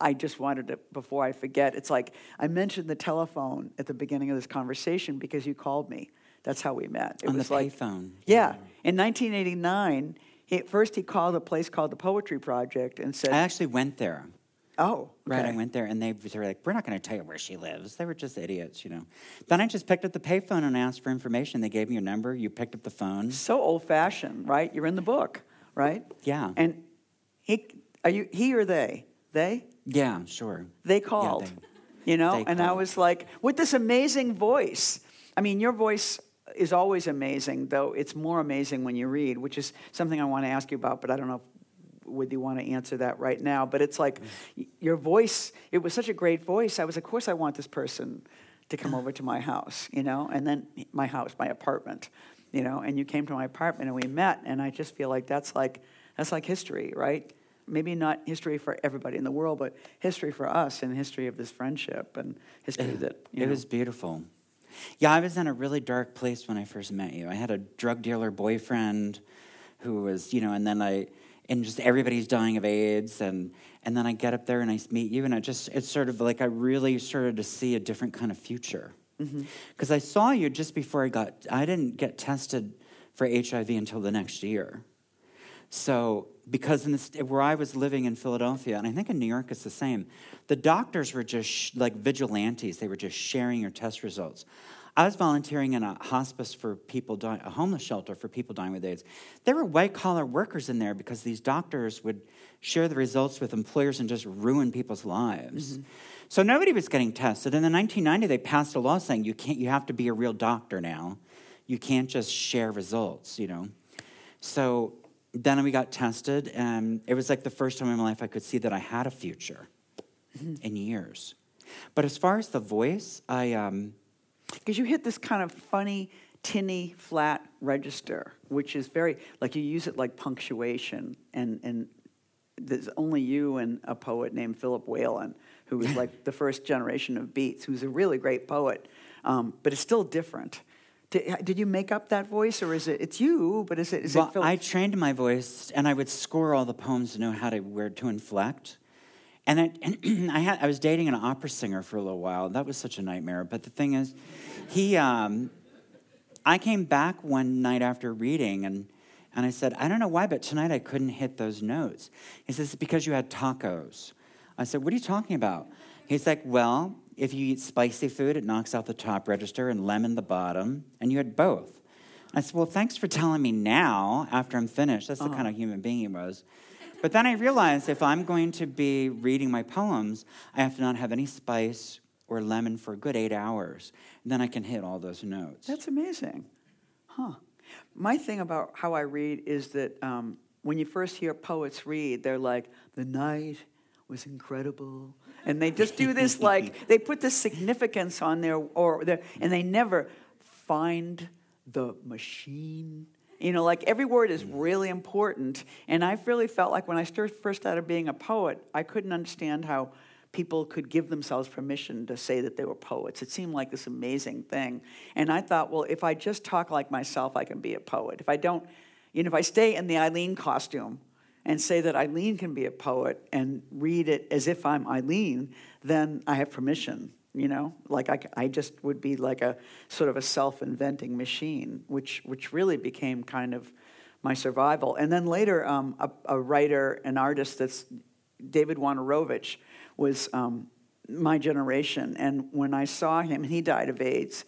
i just wanted to before i forget it's like i mentioned the telephone at the beginning of this conversation because you called me. That's how we met. It On was the like payphone. yeah. In 1989 he, first he called a place called the poetry project and said I actually went there. Oh Right, I went there and they were like, we're not going to tell you where she lives. They were just idiots, you know. Then I just picked up the payphone and asked for information. They gave me your number. You picked up the phone. so old fashioned, right? You're in the book, right? Yeah. And he, are you he or they? They? Yeah, sure. They Yeah, called. they- you know, they and I was like, with this amazing voice. I mean, your voice is always amazing, though it's more amazing when you read, which is something I want to ask you about, but I don't know whether you want to answer that right now. But it's like your voice, it was such a great voice. I was, of course, I want this person to come over to my house, you know, and then my house, my apartment, you know, and you came to my apartment and we met, and I just feel like that's like, that's like history, right? Maybe not history for everybody in the world, but history for us and history of this friendship and history that, you It know. was beautiful. Yeah, I was in a really dark place when I first met you. I had a drug dealer boyfriend who was, you know, and then I, and just everybody's dying of AIDS, and and then I get up there and I meet you, and it just it's sort of like I really started to see a different kind of future because mm-hmm. I saw you just before I got. I didn't get tested for HIV until the next year, so because in this, where I was living in Philadelphia, and I think in New York it's the same, the doctors were just sh- like vigilantes. They were just sharing your test results. I was volunteering in a hospice for people dying, a homeless shelter for people dying with AIDS. There were white collar workers in there because these doctors would share the results with employers and just ruin people's lives. Mm-hmm. So nobody was getting tested. And in 1990, they passed a law saying you can't. You have to be a real doctor now. You can't just share results. You know. So then we got tested, and it was like the first time in my life I could see that I had a future mm-hmm. in years. But as far as the voice, I um, because you hit this kind of funny, tinny, flat register, which is very like you use it like punctuation, and and there's only you and a poet named Philip Whalen, who was like the first generation of beats, who's a really great poet, um, but it's still different. Did, did, you make up that voice, or is it it's you? But is it is well, it? Philip? I trained my voice, and I would score all the poems to know how to where to inflect. And, I, and I, had, I was dating an opera singer for a little while. That was such a nightmare. But the thing is, he, um, I came back one night after reading and, and I said, I don't know why, but tonight I couldn't hit those notes. He says, It's because you had tacos. I said, What are you talking about? He's like, Well, if you eat spicy food, it knocks out the top register and lemon the bottom, and you had both. I said, Well, thanks for telling me now after I'm finished. That's the uh-huh. kind of human being he was. But then I realized if I'm going to be reading my poems, I have to not have any spice or lemon for a good eight hours. And then I can hit all those notes. That's amazing. Huh. My thing about how I read is that um, when you first hear poets read, they're like, the night was incredible. And they just do this like, they put this significance on there, or their, and they never find the machine you know, like every word is really important. And I've really felt like when I first started being a poet, I couldn't understand how people could give themselves permission to say that they were poets. It seemed like this amazing thing. And I thought, well, if I just talk like myself, I can be a poet. If I don't, you know, if I stay in the Eileen costume and say that Eileen can be a poet and read it as if I'm Eileen, then I have permission you know like I, I just would be like a sort of a self-inventing machine which which really became kind of my survival. And then later um, a, a, writer an artist that's david wojnarowicz was um, my generation. And when i saw him he died of aids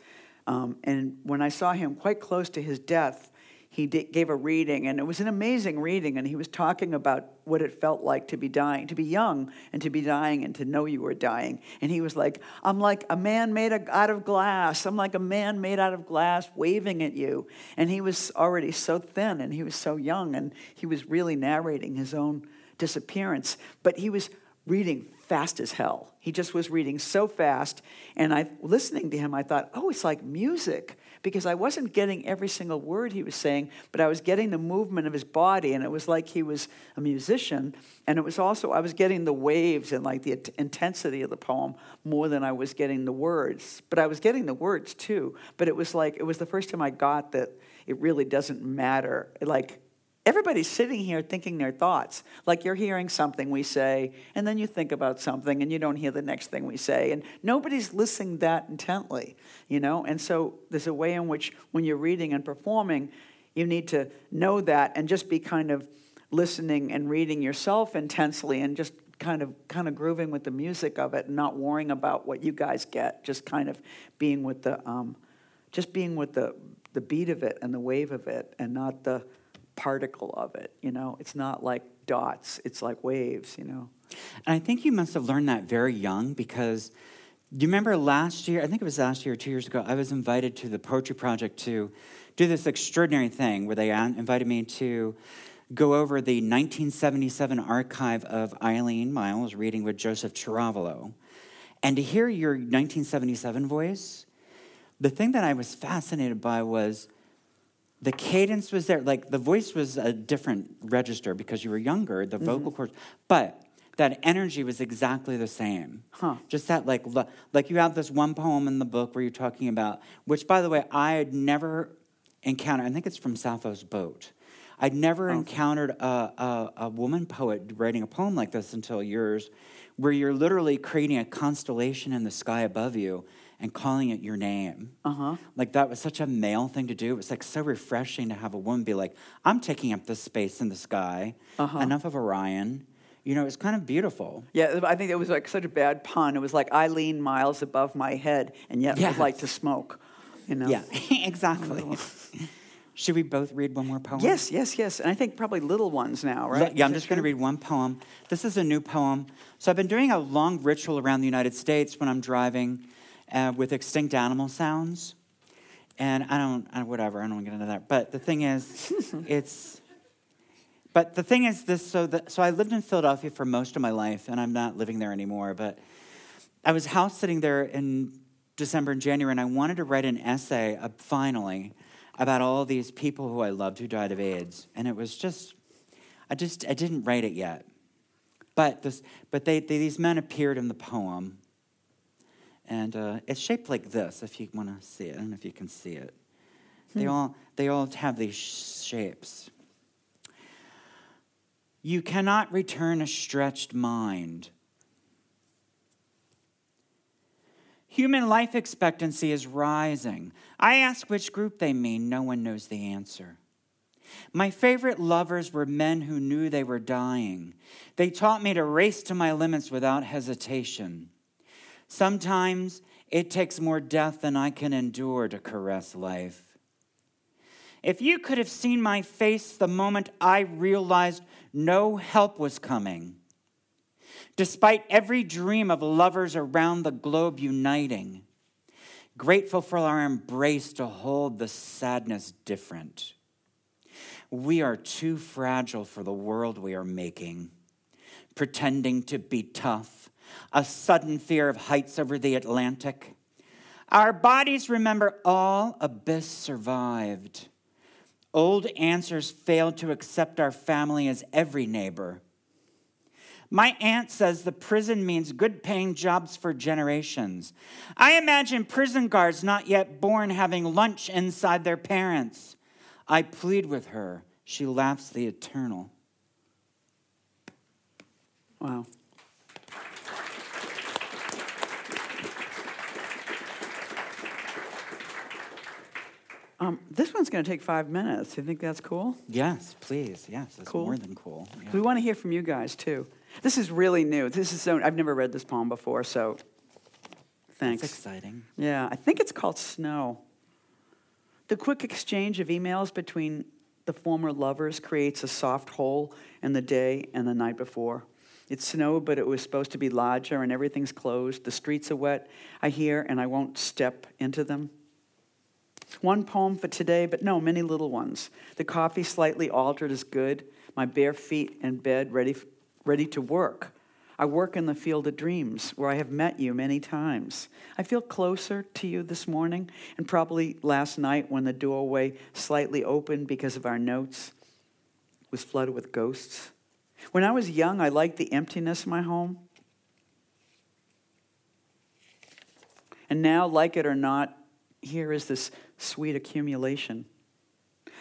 um, and when i saw him quite close to his death he gave a reading, and it was an amazing reading. And he was talking about what it felt like to be dying, to be young, and to be dying, and to know you were dying. And he was like, "I'm like a man made out of glass. I'm like a man made out of glass, waving at you." And he was already so thin, and he was so young, and he was really narrating his own disappearance. But he was reading fast as hell. He just was reading so fast, and I listening to him, I thought, "Oh, it's like music." Because I wasn't getting every single word he was saying, but I was getting the movement of his body, and it was like he was a musician. And it was also, I was getting the waves and like the intensity of the poem more than I was getting the words. But I was getting the words too. But it was like, it was the first time I got that it really doesn't matter. Like, Everybody's sitting here thinking their thoughts. Like you're hearing something we say, and then you think about something, and you don't hear the next thing we say. And nobody's listening that intently, you know? And so there's a way in which, when you're reading and performing, you need to know that and just be kind of listening and reading yourself intensely and just kind of kind of grooving with the music of it and not worrying about what you guys get just kind of being with the um, just being with the the beat of it and the wave of it and not the particle of it. You know, it's not like dots; it's like waves. You know. And I think you must have learned that very young because Do you remember last year? I think it was last year or two years ago. I was invited to the Poetry Project to do this extraordinary thing where they invited me to go over the 1977 archive of Eileen Myles reading with Joseph Ceravolo. And to hear your 1977 voice, the thing that I was fascinated by was the cadence was there. Like the voice was a different register because you were younger, the mm-hmm. vocal cords, but that energy was exactly the same. Huh. Just that, like, like you have this one poem in the book where you're talking about, which, by the way, I had never encountered. I think it's from Sappho's Boat. I'd never oh. encountered a, a, a, woman poet writing a poem like this until yours, where you're literally creating a constellation in the sky above you and calling it your name. Uh-huh. Like that was such a male thing to do. It was like so refreshing to have a woman be like, I'm taking up this space in the sky. Uh-huh. Enough of Orion. You know, it's kind of beautiful. Yeah, I think it was like such a bad pun. It was like Eileen miles above my head, and yet yes. would like to smoke. You know? Yeah, exactly. Should we both read one more poem? Yes, yes, yes. And I think probably little ones now, right? Yeah, I'm just going to read one poem. This is a new poem. So I've been doing a long ritual around the United States when I'm driving uh, with extinct animal sounds. And I don't, I, whatever, I don't want to get into that. But the thing is, it's, but the thing is this, so, that, so I lived in Philadelphia for most of my life, and I'm not living there anymore, but I was house sitting there in December and January, and I wanted to write an essay, uh, finally, about all these people who I loved who died of AIDS. And it was just, I just, I didn't write it yet. But, this, but they, they these men appeared in the poem. And uh, it's shaped like this, if you want to see it. I don't know if you can see it. Hmm. They, all, they all have these shapes. You cannot return a stretched mind Human life expectancy is rising. I ask which group they mean, no one knows the answer. My favorite lovers were men who knew they were dying. They taught me to race to my limits without hesitation. Sometimes it takes more death than I can endure to caress life. If you could have seen my face the moment I realized no help was coming, despite every dream of lovers around the globe uniting, grateful for our embrace to hold the sadness different. We are too fragile for the world we are making, pretending to be tough, a sudden fear of heights over the Atlantic. Our bodies remember all abyss survived. Old answers failed to accept our family as every neighbor. My aunt says the prison means good paying jobs for generations. I imagine prison guards not yet born having lunch inside their parents. I plead with her. She laughs the eternal. Wow. Um, this one's going to take five minutes. You think that's cool? Yes, please. Yes, it's cool. more than cool. Yeah. We want to hear from you guys too. This is really new. This is so, I've never read this poem before, so thanks. That's exciting. Yeah, I think it's called Snow. The quick exchange of emails between the former lovers creates a soft hole in the day and the night before. It snowed, but it was supposed to be larger, and everything's closed. The streets are wet, I hear, and I won't step into them. One poem for today, but no, many little ones. The coffee slightly altered is good. My bare feet in bed, ready ready to work. I work in the field of dreams where I have met you many times. I feel closer to you this morning and probably last night when the doorway slightly opened because of our notes was flooded with ghosts. When I was young, I liked the emptiness of my home. And now, like it or not, here is this sweet accumulation.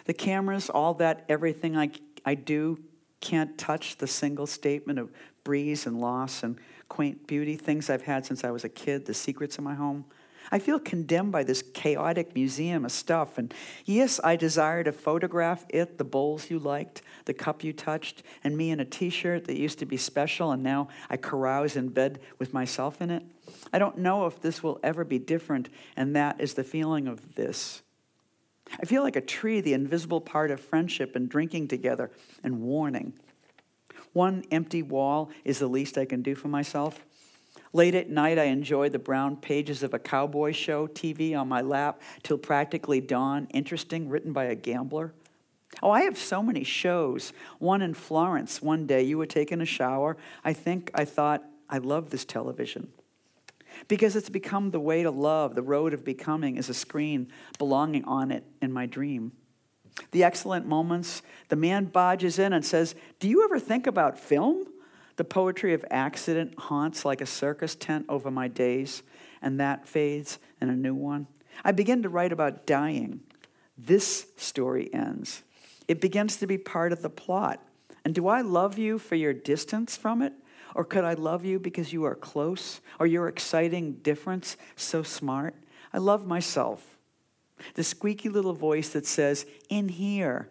The cameras, all that, everything I, I do can't touch the single statement of breeze and loss and quaint beauty, things I've had since I was a kid, the secrets of my home. I feel condemned by this chaotic museum of stuff. And yes, I desire to photograph it, the bowls you liked, the cup you touched, and me in a t shirt that used to be special, and now I carouse in bed with myself in it. I don't know if this will ever be different, and that is the feeling of this. I feel like a tree, the invisible part of friendship and drinking together and warning. One empty wall is the least I can do for myself. Late at night, I enjoy the brown pages of a cowboy show TV on my lap till practically dawn, interesting, written by a gambler. Oh, I have so many shows. One in Florence one day, you were taking a shower. I think I thought, I love this television. Because it's become the way to love. The road of becoming is a screen belonging on it in my dream. The excellent moments, the man bodges in and says, Do you ever think about film? The poetry of accident haunts like a circus tent over my days, and that fades in a new one. I begin to write about dying. This story ends. It begins to be part of the plot. And do I love you for your distance from it? Or could I love you because you are close? Or your exciting difference so smart? I love myself. The squeaky little voice that says, In here,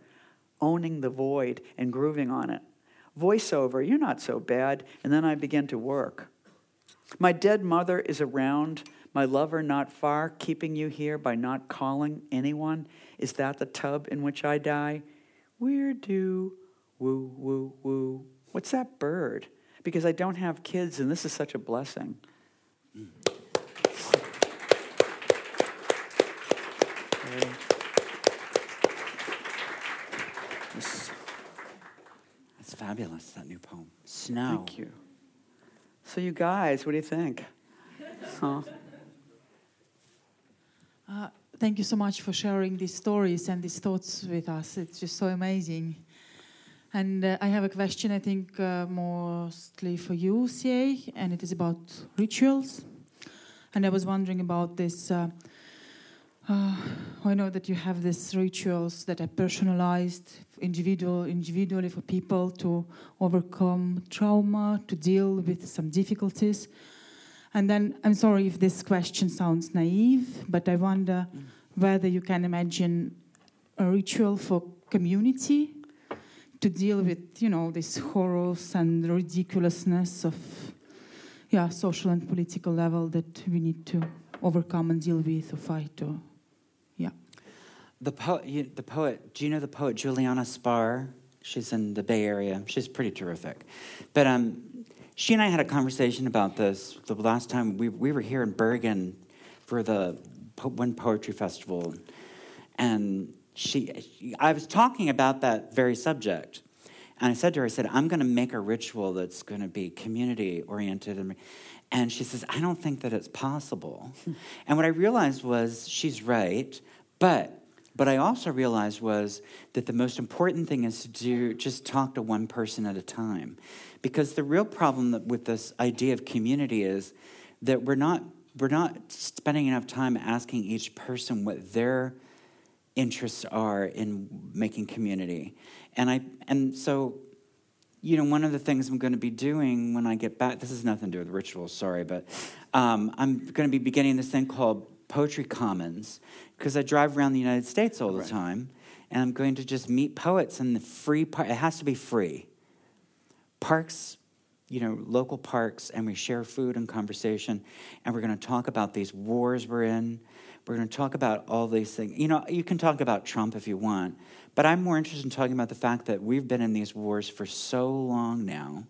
owning the void and grooving on it voiceover, you're not so bad. And then I begin to work. My dead mother is around, my lover not far, keeping you here by not calling anyone. Is that the tub in which I die? Weird do, woo, woo, woo. What's that bird? Because I don't have kids, and this is such a blessing. Mm. fabulous, that new poem. Snow. Thank you. So, you guys, what do you think? Huh? Uh, thank you so much for sharing these stories and these thoughts with us. It's just so amazing. And uh, I have a question, I think, uh, mostly for you, CA, and it is about rituals. And I was wondering about this. Uh, uh, I know that you have these rituals that are personalized, individual, individually for people to overcome trauma, to deal with some difficulties. And then, I'm sorry if this question sounds naive, but I wonder whether you can imagine a ritual for community to deal with, you know, these horrors and ridiculousness of, yeah, social and political level that we need to overcome and deal with or fight or yeah the poet, you, the poet. Do you know the poet Juliana Spahr? She's in the Bay Area. She's pretty terrific. But um, she and I had a conversation about this the last time we we were here in Bergen for the One Poetry Festival, and she, I was talking about that very subject. And I said to her, I said, I'm going to make a ritual that's going to be community oriented. And, she says, I don't think that it's possible. and what I realized was she's right, but but I also realized was that the most important thing is to do, just talk to one person at a time. Because the real problem with this idea of community is that we're not, we're not spending enough time asking each person what their interests are in making community. And, I, and so, you know, one of the things I'm going to be doing when I get back, this has nothing to do with rituals, sorry, but um, I'm going to be beginning this thing called Poetry Commons because I drive around the United States all the right. time, and I'm going to just meet poets in the free park. It has to be free. Parks, you know, local parks, and we share food and conversation, and we're going to talk about these wars we're in. We're going to talk about all these things. You know, you can talk about Trump if you want, but I'm more interested in talking about the fact that we've been in these wars for so long now.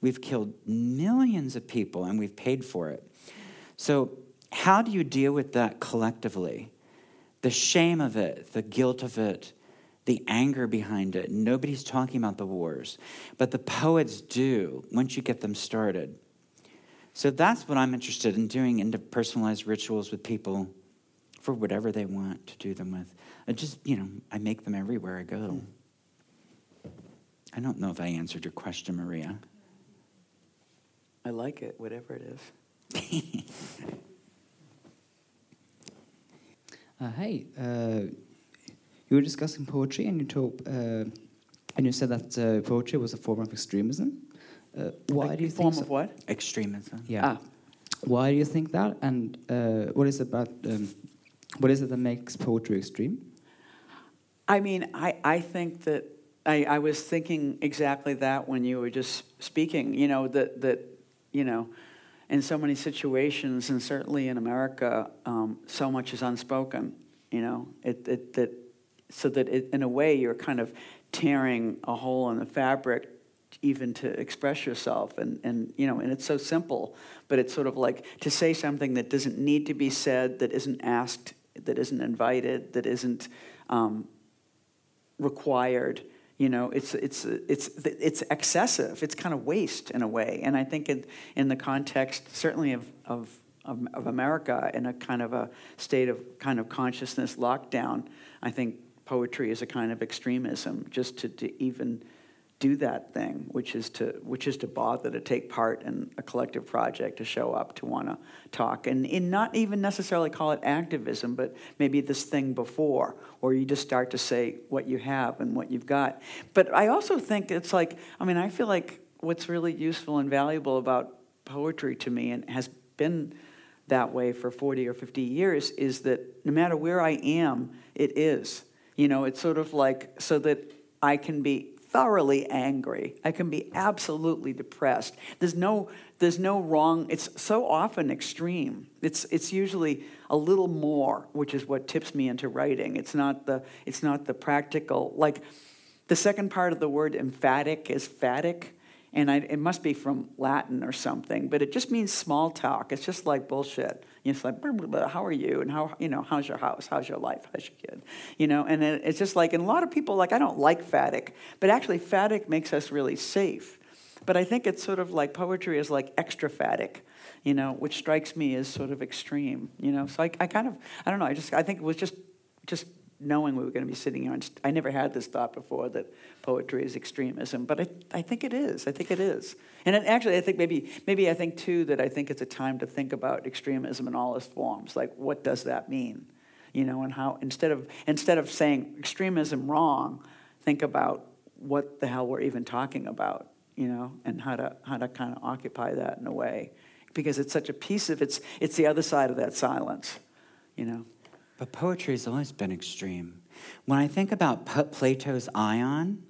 We've killed millions of people, and we've paid for it. So, how do you deal with that collectively? the shame of it, the guilt of it, the anger behind it. Nobody's talking about the wars, but the poets do once you get them started. So that's what I'm interested in doing into personalized rituals with people for whatever they want to do them with. I just, you know, I make them everywhere I go. I don't know if I answered your question, Maria. I like it, whatever it is. Uh, hey, uh, you were discussing poetry, and you told, uh, and you said that uh, poetry was a form of extremism. Uh, why do you form think of what? Extremism. Yeah. Ah. Why do you think that? And uh, what is it about? Um, what is it that makes poetry extreme? I mean, I, I think that I, I was thinking exactly that when you were just speaking. You know that that you know in so many situations, and certainly in America, um, so much is unspoken. You know, it, it, that so that it, in a way you're kind of tearing a hole in the fabric even to express yourself and, and you know and it's so simple but it's sort of like to say something that doesn't need to be said that isn't asked that isn't invited that isn't um, required you know it's it's it's it's excessive. It's kind of waste in a way. And i think in, in the context certainly of, of of, america in a kind of a state of kind of consciousness lockdown i think poetry is a kind of extremism just to, to even do that thing, which is to which is to bother to take part in a collective project, to show up, to want to talk, and in not even necessarily call it activism, but maybe this thing before, or you just start to say what you have and what you've got. But I also think it's like, I mean, I feel like what's really useful and valuable about poetry to me, and has been that way for 40 or 50 years, is that no matter where I am, it is. You know, it's sort of like so that I can be thoroughly angry. I can be absolutely depressed. There's no, there's no wrong. It's so often extreme. It's, it's usually a little more, which is what tips me into writing. It's not the, it's not the practical. Like the second part of the word emphatic is phatic and I, it must be from Latin or something, but it just means small talk. It's just like bullshit. It's like, how are you? And how, you know, how's your house? How's your life? How's your kid? You know, and it, it's just like, and a lot of people, like, I don't like phatic, but actually, phatic makes us really safe. But I think it's sort of like poetry is like extra phatic, you know, which strikes me as sort of extreme, you know. So I, I kind of, I don't know, I just, I think it was just, just knowing we were going to be sitting here. And I never had this thought before that poetry is extremism, but I, I think it is. I think it is. And it, actually, I think maybe, maybe I think too that I think it's a time to think about extremism in all its forms. Like, what does that mean? You know, and how instead of instead of saying extremism wrong, think about what the hell we're even talking about. You know, and how to how to kind of occupy that in a way, because it's such a piece of it's it's the other side of that silence. You know. But poetry has always been extreme. When I think about Plato's Ion,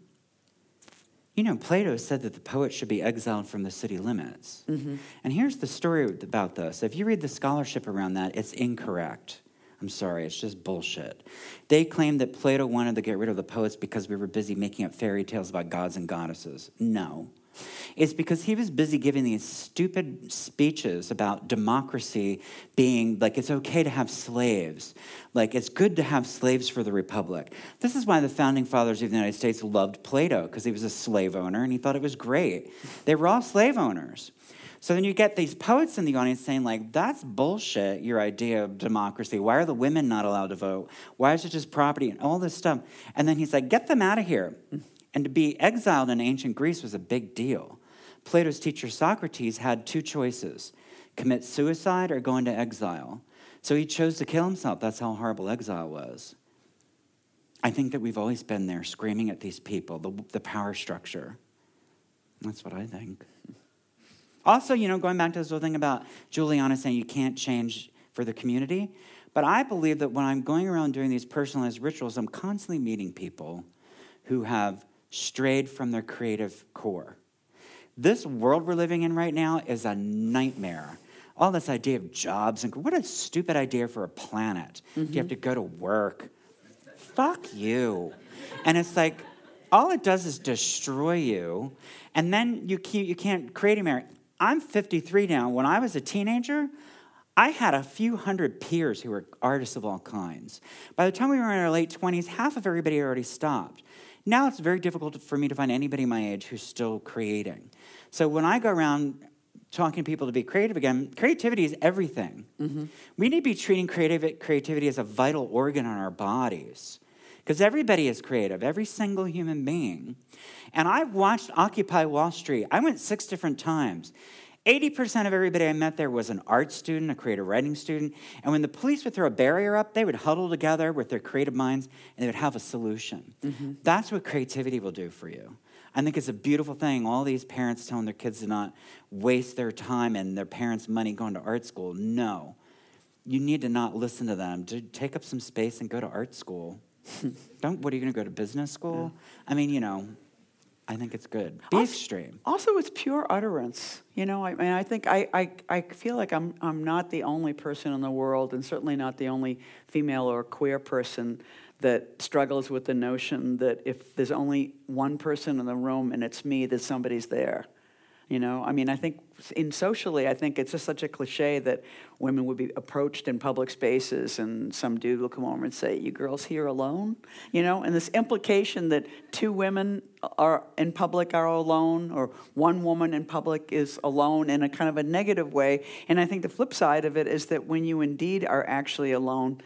you know, Plato said that the poet should be exiled from the city limits. Mm-hmm. And here's the story about this. If you read the scholarship around that, it's incorrect. I'm sorry, it's just bullshit. They claim that Plato wanted to get rid of the poets because we were busy making up fairy tales about gods and goddesses. No. It's because he was busy giving these stupid speeches about democracy being like it's okay to have slaves, like it's good to have slaves for the republic. This is why the founding fathers of the United States loved Plato, because he was a slave owner and he thought it was great. They were all slave owners. So then you get these poets in the audience saying, like, that's bullshit, your idea of democracy. Why are the women not allowed to vote? Why is it just property and all this stuff? And then he's like, get them out of here. And to be exiled in ancient Greece was a big deal. Plato's teacher Socrates had two choices commit suicide or go into exile. So he chose to kill himself. That's how horrible exile was. I think that we've always been there screaming at these people, the, the power structure. That's what I think. Also, you know, going back to this whole thing about Juliana saying you can't change for the community, but I believe that when I'm going around doing these personalized rituals, I'm constantly meeting people who have strayed from their creative core. This world we're living in right now is a nightmare. All this idea of jobs and what a stupid idea for a planet. Mm-hmm. You have to go to work. Fuck you. And it's like, all it does is destroy you, and then you, keep, you can't create a marriage. I'm 53 now. When I was a teenager, I had a few hundred peers who were artists of all kinds. By the time we were in our late 20s, half of everybody had already stopped. Now it's very difficult for me to find anybody my age who's still creating. So when I go around talking to people to be creative again, creativity is everything. Mm-hmm. We need to be treating creative, creativity as a vital organ in our bodies. Because everybody is creative, every single human being. And I've watched Occupy Wall Street. I went six different times. 80% of everybody I met there was an art student, a creative writing student. And when the police would throw a barrier up, they would huddle together with their creative minds and they would have a solution. Mm-hmm. That's what creativity will do for you. I think it's a beautiful thing. All these parents telling their kids to not waste their time and their parents' money going to art school. No. You need to not listen to them. To take up some space and go to art school. Don't, what are you going to go to business school? Yeah. I mean, you know, I think it's good. Be Also- extreme. Also, it's pure utterance. You know, I mean, I think I, I, I feel like I'm, I'm not the only person in the world, and certainly not the only female or queer person that struggles with the notion that if there's only one person in the room and it's me, that somebody's there. You know, I mean, I think in socially, I think it's just such a cliche that women would be approached in public spaces and some dude will come over and say, You girls here alone? You know, and this implication that two women are in public are alone or one woman in public is alone in a kind of a negative way. And I think the flip side of it is that when you indeed are actually alone,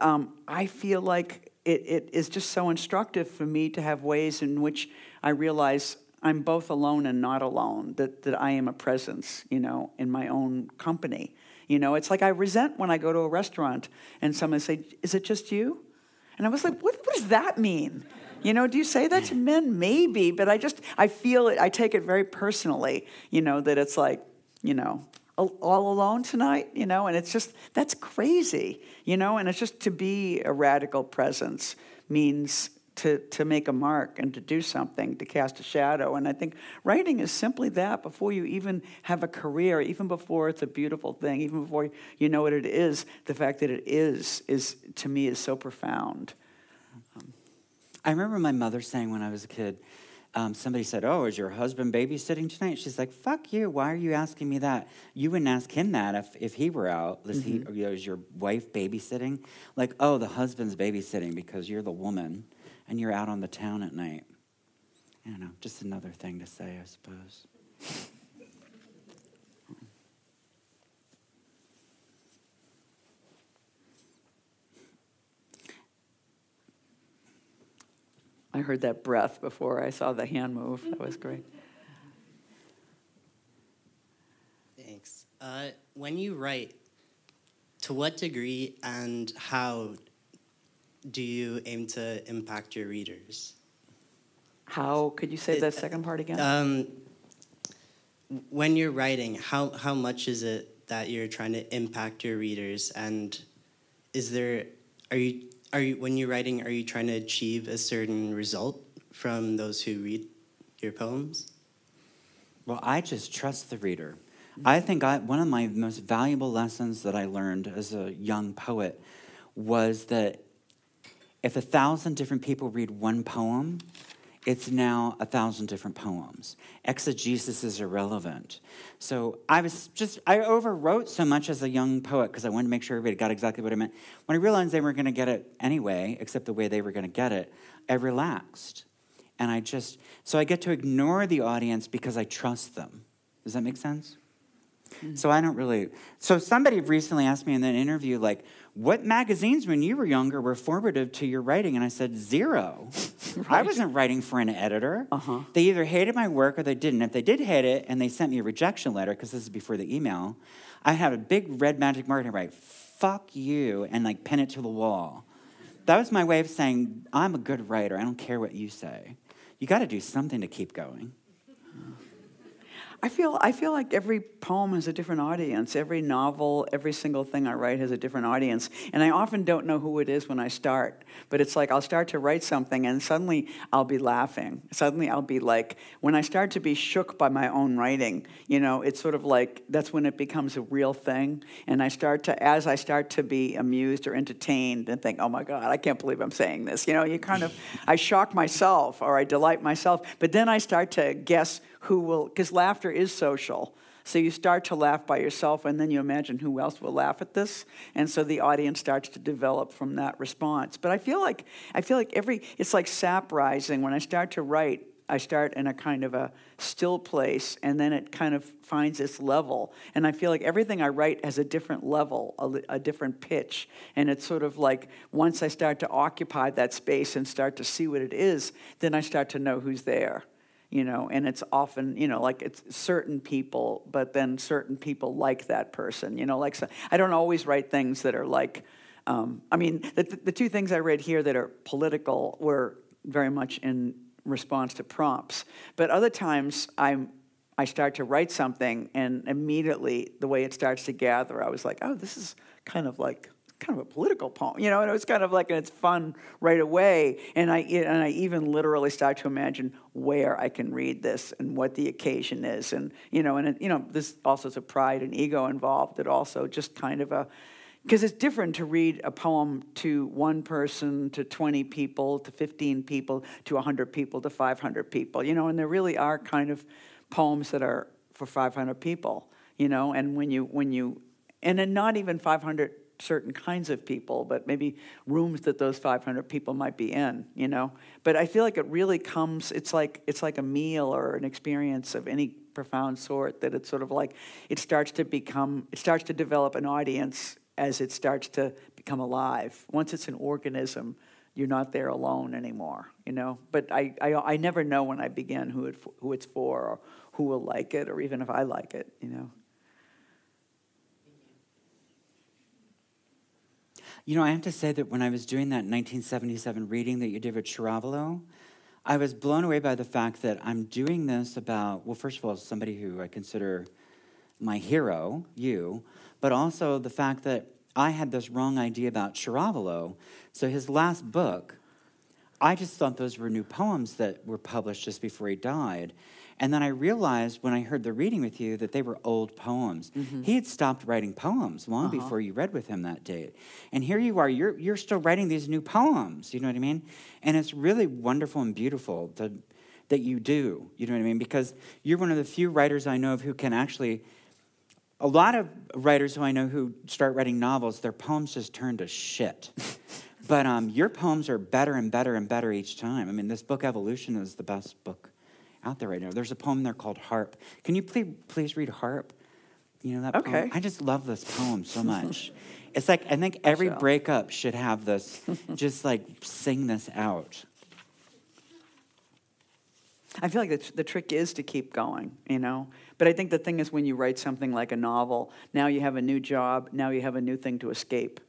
um, I feel like it, it is just so instructive for me to have ways in which I realize I'm both alone and not alone, that, that I am a presence, you know, in my own company. You know, it's like I resent when I go to a restaurant and someone say, Is it just you? And I was like, What, what does that mean? You know, do you say that to men? Maybe, but I just, I feel it, I take it very personally, you know, that it's like, you know, all all alone tonight, you know, and it's just, that's crazy, you know, and it's just to be a radical presence means to, to make a mark and to do something, to cast a shadow. And I think writing is simply that before you even have a career, even before it's a beautiful thing, even before you know what it is, the fact that it is, is to me, is so profound. I remember my mother saying when I was a kid, um, somebody said, Oh, is your husband babysitting tonight? She's like, Fuck you. Why are you asking me that? You wouldn't ask him that if, if he were out. Is, he, you know, is your wife babysitting? Like, oh, the husband's babysitting because you're the woman and you're out on the town at night. I don't know, just another thing to say, I suppose. I heard that breath before I saw the hand move. That was great. Thanks. Uh, when you write, to what degree and how do you aim to impact your readers? How could you say It- the second part again? Um, when you're writing, how, how much is it that you're trying to impact your readers? And is there, are you, are you, when you're writing, are you trying to achieve a certain result from those who read your poems? Well, I just trust the reader. I think I, one of my most valuable lessons that I learned as a young poet was that if a thousand different people read one poem, it's now a thousand different poems. Exegesis is irrelevant. So I was just, I overwrote so much as a young poet because I wanted to make sure everybody got exactly what I meant. When I realized they weren't going to get it anyway, except the way they were going to get it, I relaxed. And I just, so I get to ignore the audience because I trust them. Does that make sense? So I don't really. So somebody recently asked me in an interview, like, what magazines when you were younger were formative to your writing? And I said, zero. I wasn't writing for an editor. Uh-huh. They either hated my work or they didn't. If they did hate it and they sent me a rejection letter, because this is before the email, I had a big red magic marker and write, fuck you, and like pin it to the wall. That was my way of saying, I'm a good writer. I don't care what you say. You got to do something to keep going. I feel I feel like every poem has a different audience. Every novel, every single thing I write has a different audience, and I often don't know who it is when I start. But it's like I'll start to write something, and suddenly I'll be laughing. Suddenly I'll be like, when I start to be shook by my own writing, you know, it's sort of like that's when it becomes a real thing. And I start to, as I start to be amused or entertained, and think, oh my God, I can't believe I'm saying this. You know, you kind of, I shock myself or I delight myself, but then I start to guess who will, because laughter is social. So you start to laugh by yourself, and then you imagine who else will laugh at this, and so the audience starts to develop from that response. But I feel like I feel like every it's like sap rising. When I start to write, I start in a kind of a still place, and then it kind of finds its level. And I feel like everything I write has a different level, a, a different pitch, and it's sort of like once I start to occupy that space and start to see what it is, then I start to know who's there you know and it's often you know like it's certain people but then certain people like that person you know like so i don't always write things that are like um, i mean the, the two things i read here that are political were very much in response to prompts but other times i'm i start to write something and immediately the way it starts to gather i was like oh this is kind of like kind of a political poem, you know, and it was kind of like, and it's fun right away. And I, and I even literally start to imagine where I can read this and what the occasion is. And, you know, and, you know, there's all sorts of pride and ego involved that also just kind of a, because it's different to read a poem to one person, to 20 people, to 15 people, to 100 people, to 500 people, you know, and there really are kind of poems that are for 500 people, you know, and when you, when you, and then not even 500 certain kinds of people, but maybe rooms that those 500 people might be in, you know. But I feel like it really comes. It's like it's like a meal or an experience of any profound sort. That it's sort of like it starts to become. It starts to develop an audience as it starts to become alive. Once it's an organism, you're not there alone anymore, you know. But I, I, I never know when I begin who it, who it's for or who will like it or even if I like it, you know. You know, I have to say that when I was doing that 1977 reading that you did with Ceravolo, I was blown away by the fact that I'm doing this about, well, first of all, somebody who I consider my hero, you, but also the fact that I had this wrong idea about Ceravolo. So his last book, I just thought those were new poems that were published just before he died. And then I realized when I heard the reading with you that they were old poems. Mm-hmm. He had stopped writing poems long uh-huh. before you read with him that date. And here you are, you're, you're still writing these new poems, you know what I mean? And it's really wonderful and beautiful to, that you do, you know what I mean? Because you're one of the few writers I know of who can actually. A lot of writers who I know who start writing novels, their poems just turn to shit. but um, your poems are better and better and better each time. I mean, this book, Evolution, is the best book out there right now. There's a poem there called Harp. Can you please, please read Harp? You know that okay. poem? I just love this poem so much. it's like I think every breakup should have this. just like sing this out. I feel like the, the trick is to keep going, you know. But I think the thing is when you write something like a novel, now you have a new job, now you have a new thing to escape,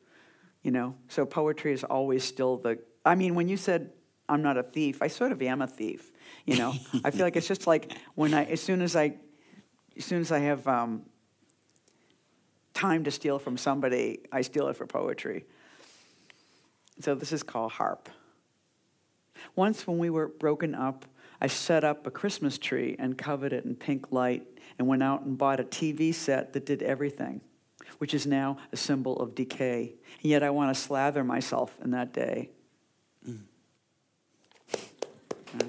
you know. So poetry is always still the. I mean, when you said I'm not a thief, I sort of am a thief you know, I feel like it's just like when I, as soon as I, as soon as I have um, time to steal from somebody, I steal it for poetry. So this is called harp. Once when we were broken up, I set up a Christmas tree and covered it in pink light and went out and bought a TV set that did everything, which is now a symbol of decay. And yet I want to slather myself in that day. Mm. Yeah.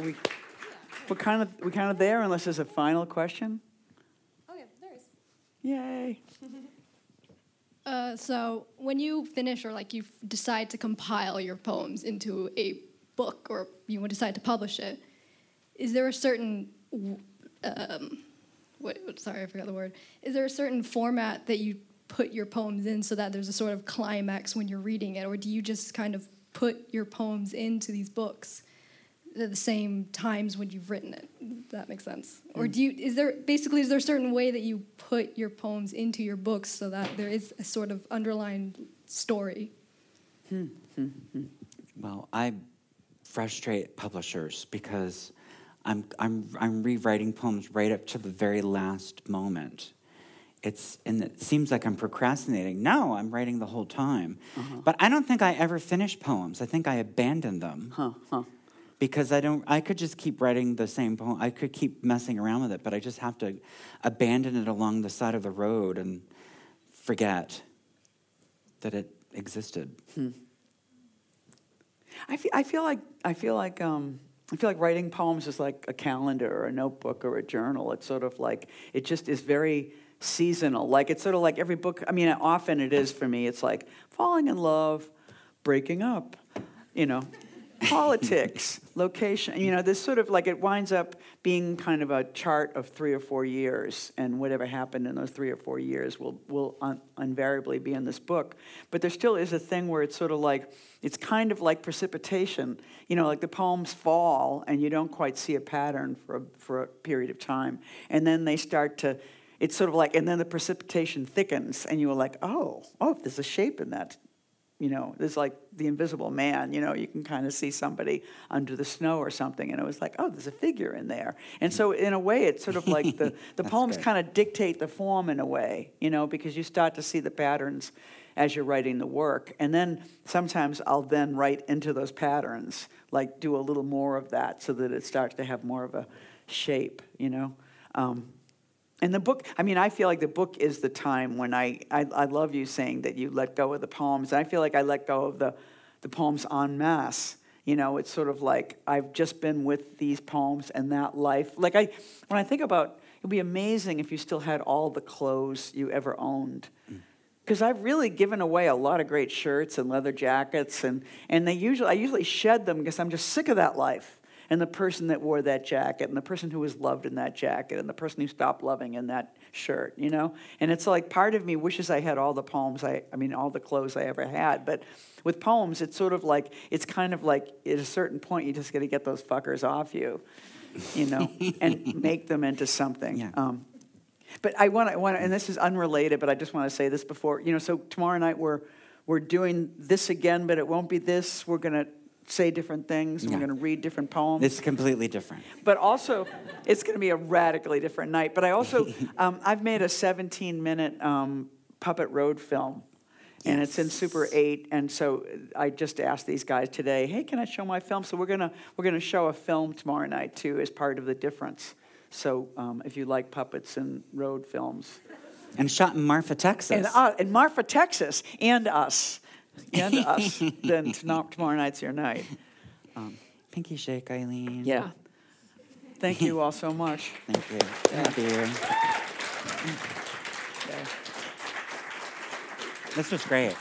We, we're kind of we kind of there unless there's a final question. Oh yeah, there is. Yay. Uh, so when you finish or like you decide to compile your poems into a book or you decide to publish it, is there a certain um, what, sorry I forgot the word. Is there a certain format that you put your poems in so that there's a sort of climax when you're reading it, or do you just kind of put your poems into these books at the same times when you've written it. that makes sense. Mm. Or do you is there basically is there a certain way that you put your poems into your books so that there is a sort of underlying story? Hmm. Hmm. Hmm. Well, I frustrate publishers because I'm I'm I'm rewriting poems right up to the very last moment. It's and it seems like I'm procrastinating. No, I'm writing the whole time. Uh-huh. But I don't think I ever finish poems. I think I abandon them. Huh, huh because I don't I could just keep writing the same poem. I could keep messing around with it, but I just have to abandon it along the side of the road and forget that it existed. Hmm. I feel, I feel like I feel like um, I feel like writing poems is like a calendar or a notebook or a journal. It's sort of like it just is very seasonal. Like it's sort of like every book. I mean, often it is for me. It's like falling in love, breaking up, you know, politics, location. You know, this sort of like it winds up being kind of a chart of three or four years, and whatever happened in those three or four years will will un- invariably be in this book. But there still is a thing where it's sort of like it's kind of like precipitation. You know, like the poems fall, and you don't quite see a pattern for a, for a period of time, and then they start to. It's sort of like, and then the precipitation thickens, and you're like, oh, oh, there's a shape in that you know, there's like the invisible man, you know, you can kind of see somebody under the snow or something. And it was like, oh, there's a figure in there. And so, in a way, it's sort of like the, the poems kind of dictate the form in a way, you know, because you start to see the patterns as you're writing the work. And then sometimes I'll then write into those patterns, like do a little more of that so that it starts to have more of a shape, you know. Um, and the book, I mean, I feel like the book is the time when I, I, I love you saying that you let go of the poems. I feel like I let go of the, the poems en masse. You know, it's sort of like I've just been with these poems and that life. Like I, when I think about, it'd be amazing if you still had all the clothes you ever owned. Mm. Because I've really given away a lot of great shirts and leather jackets, and, and they usually I usually shed them because I'm just sick of that life and the person that wore that jacket and the person who was loved in that jacket and the person who stopped loving in that shirt you know and it's like part of me wishes i had all the poems i i mean all the clothes i ever had but with poems it's sort of like it's kind of like at a certain point you just got to get those fuckers off you you know and make them into something Yeah. um, but I want to, and this is unrelated, but I just want to say this before, you know, so tomorrow night we're, we're doing this again, but it won't be this. We're going to say different things. and Yeah. We're going to read different poems. It's completely different. but also, it's going to be a radically different night. But I also, um, I've made a 17 minute um, Puppet Road film. And it's in Super 8, and so I just asked these guys today, "Hey, can I show my film?" So we're gonna we're gonna show a film tomorrow night too, as part of the difference. So um, if you like puppets and road films, And shot in Marfa, Texas. and, uh, and Marfa, Texas, and us, and us, then tomorrow, tomorrow night's your night. Um, Pinky shake, Eileen. Yeah. Thank you all so much. Thank you. Thank you. Mm. Okay. This was great.